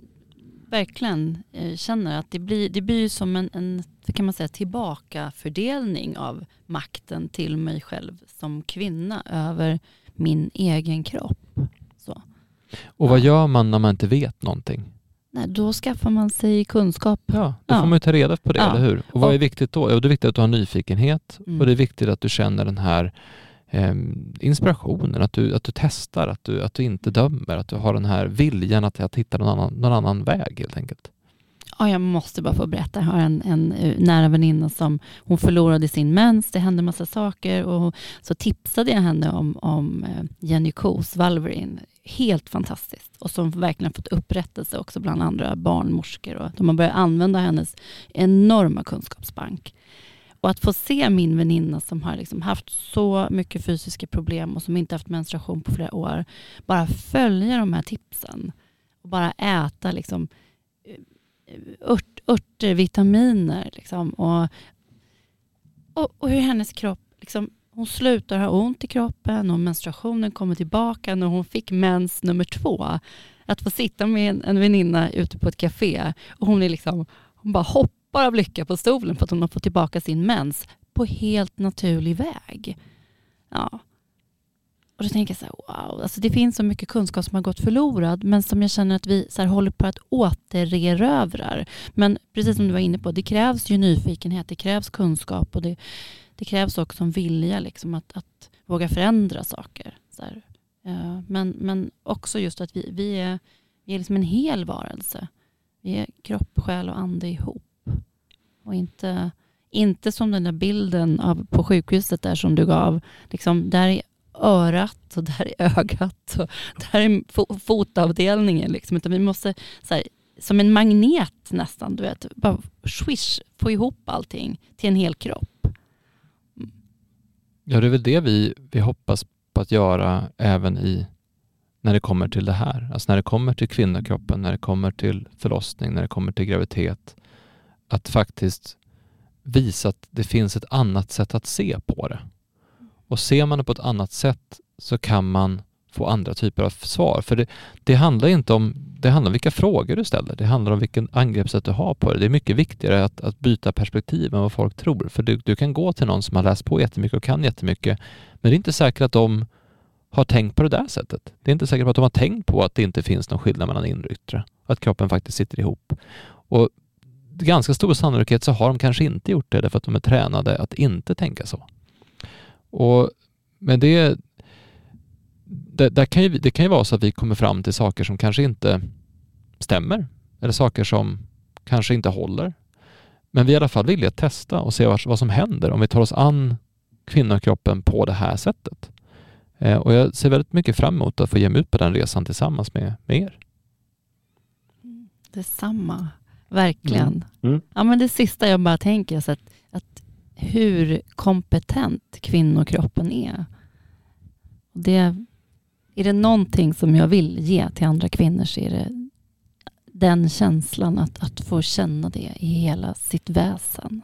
verkligen eh, känner att det blir, det blir som en, en kan man säga, tillbakafördelning av makten till mig själv som kvinna över min egen kropp. Och vad gör man när man inte vet någonting? Nej, då skaffar man sig kunskap. Ja, då Ja. får man ju ta reda på det, Ja. eller hur? Och vad är viktigt då? Jo, det är viktigt att du har nyfikenhet Mm. och det är viktigt att du känner den här eh, inspirationen, att du, att du testar, att du, att du inte dömer, att du har den här viljan att, att hitta någon annan, någon annan väg helt enkelt. Ja, jag måste bara få berätta. Jag har en, en eh, nära väninna som hon förlorade sin mens. Det hände massa saker och så tipsade jag henne om, om eh, Jenny Kos Valverin. Helt fantastiskt. Och som verkligen fått upprättelse också bland andra barnmorskor. Och de har börjat använda hennes enorma kunskapsbank. Och att få se min väninna som har liksom haft så mycket fysiska problem och som inte haft menstruation på flera år. Bara följa de här tipsen. Och bara äta liksom eh, ört, örter, vitaminer. Liksom, och, och, och hur hennes kropp, liksom, hon slutar ha ont i kroppen och menstruationen kommer tillbaka när hon fick mens nummer två. Att få sitta med en, en väninna ute på ett café och hon, är liksom, hon bara hoppar av lycka på stolen för att hon har fått tillbaka sin mens på helt naturlig väg. Ja. Och då tänker jag så här, wow, alltså det finns så mycket kunskap som har gått förlorad men som jag känner att vi så här, håller på att återerövrar. Men precis som du var inne på, det krävs ju nyfikenhet, det krävs kunskap och det, det krävs också en vilja liksom, att, att våga förändra saker. Så här. Eh, men, men också just att vi, vi är, vi är liksom en hel varelse. Vi är kropp, själ och ande ihop. Och inte, inte som den där bilden av, på sjukhuset där som du gav. Liksom, där är örat och där är ögat och där är fo- fotavdelningen. Liksom. Utan vi måste, så här, som en magnet nästan, du vet, bara swish, få ihop allting till en hel kropp. Ja, det är väl det vi, vi hoppas på att göra även i när det kommer till det här. Alltså när det kommer till kvinnokroppen, när det kommer till förlossning, när det kommer till graviditet. Att faktiskt visa att det finns ett annat sätt att se på det. Och ser man det på ett annat sätt så kan man få andra typer av svar. För det, det handlar inte om det handlar om vilka frågor du ställer. Det handlar om vilken angreppssätt du har på det. Det är mycket viktigare att, att byta perspektiv än vad folk tror. För du, du kan gå till någon som har läst på jättemycket och kan jättemycket. Men det är inte säkert att de har tänkt på det där sättet. Det är inte säkert att de har tänkt på att det inte finns någon skillnad mellan inre och yttre. Att kroppen faktiskt sitter ihop. Och ganska stor sannolikhet så har de kanske inte gjort det därför att de är tränade att inte tänka så. Och men det, det, där kan ju, det kan ju vara så att vi kommer fram till saker som kanske inte stämmer eller saker som kanske inte håller. Men vi är i alla fall villiga att testa och se vad, vad som händer om vi tar oss an kvinnokroppen på det här sättet. Eh, och jag ser väldigt mycket fram emot att få ge mig ut på den resan tillsammans med, med er. Detsamma, verkligen. Mm. Mm. Ja, men det sista jag bara tänker är att, att hur kompetent kvinnokroppen är. Det, är det någonting som jag vill ge till andra kvinnor så är det den känslan att, att få känna det i hela sitt väsen.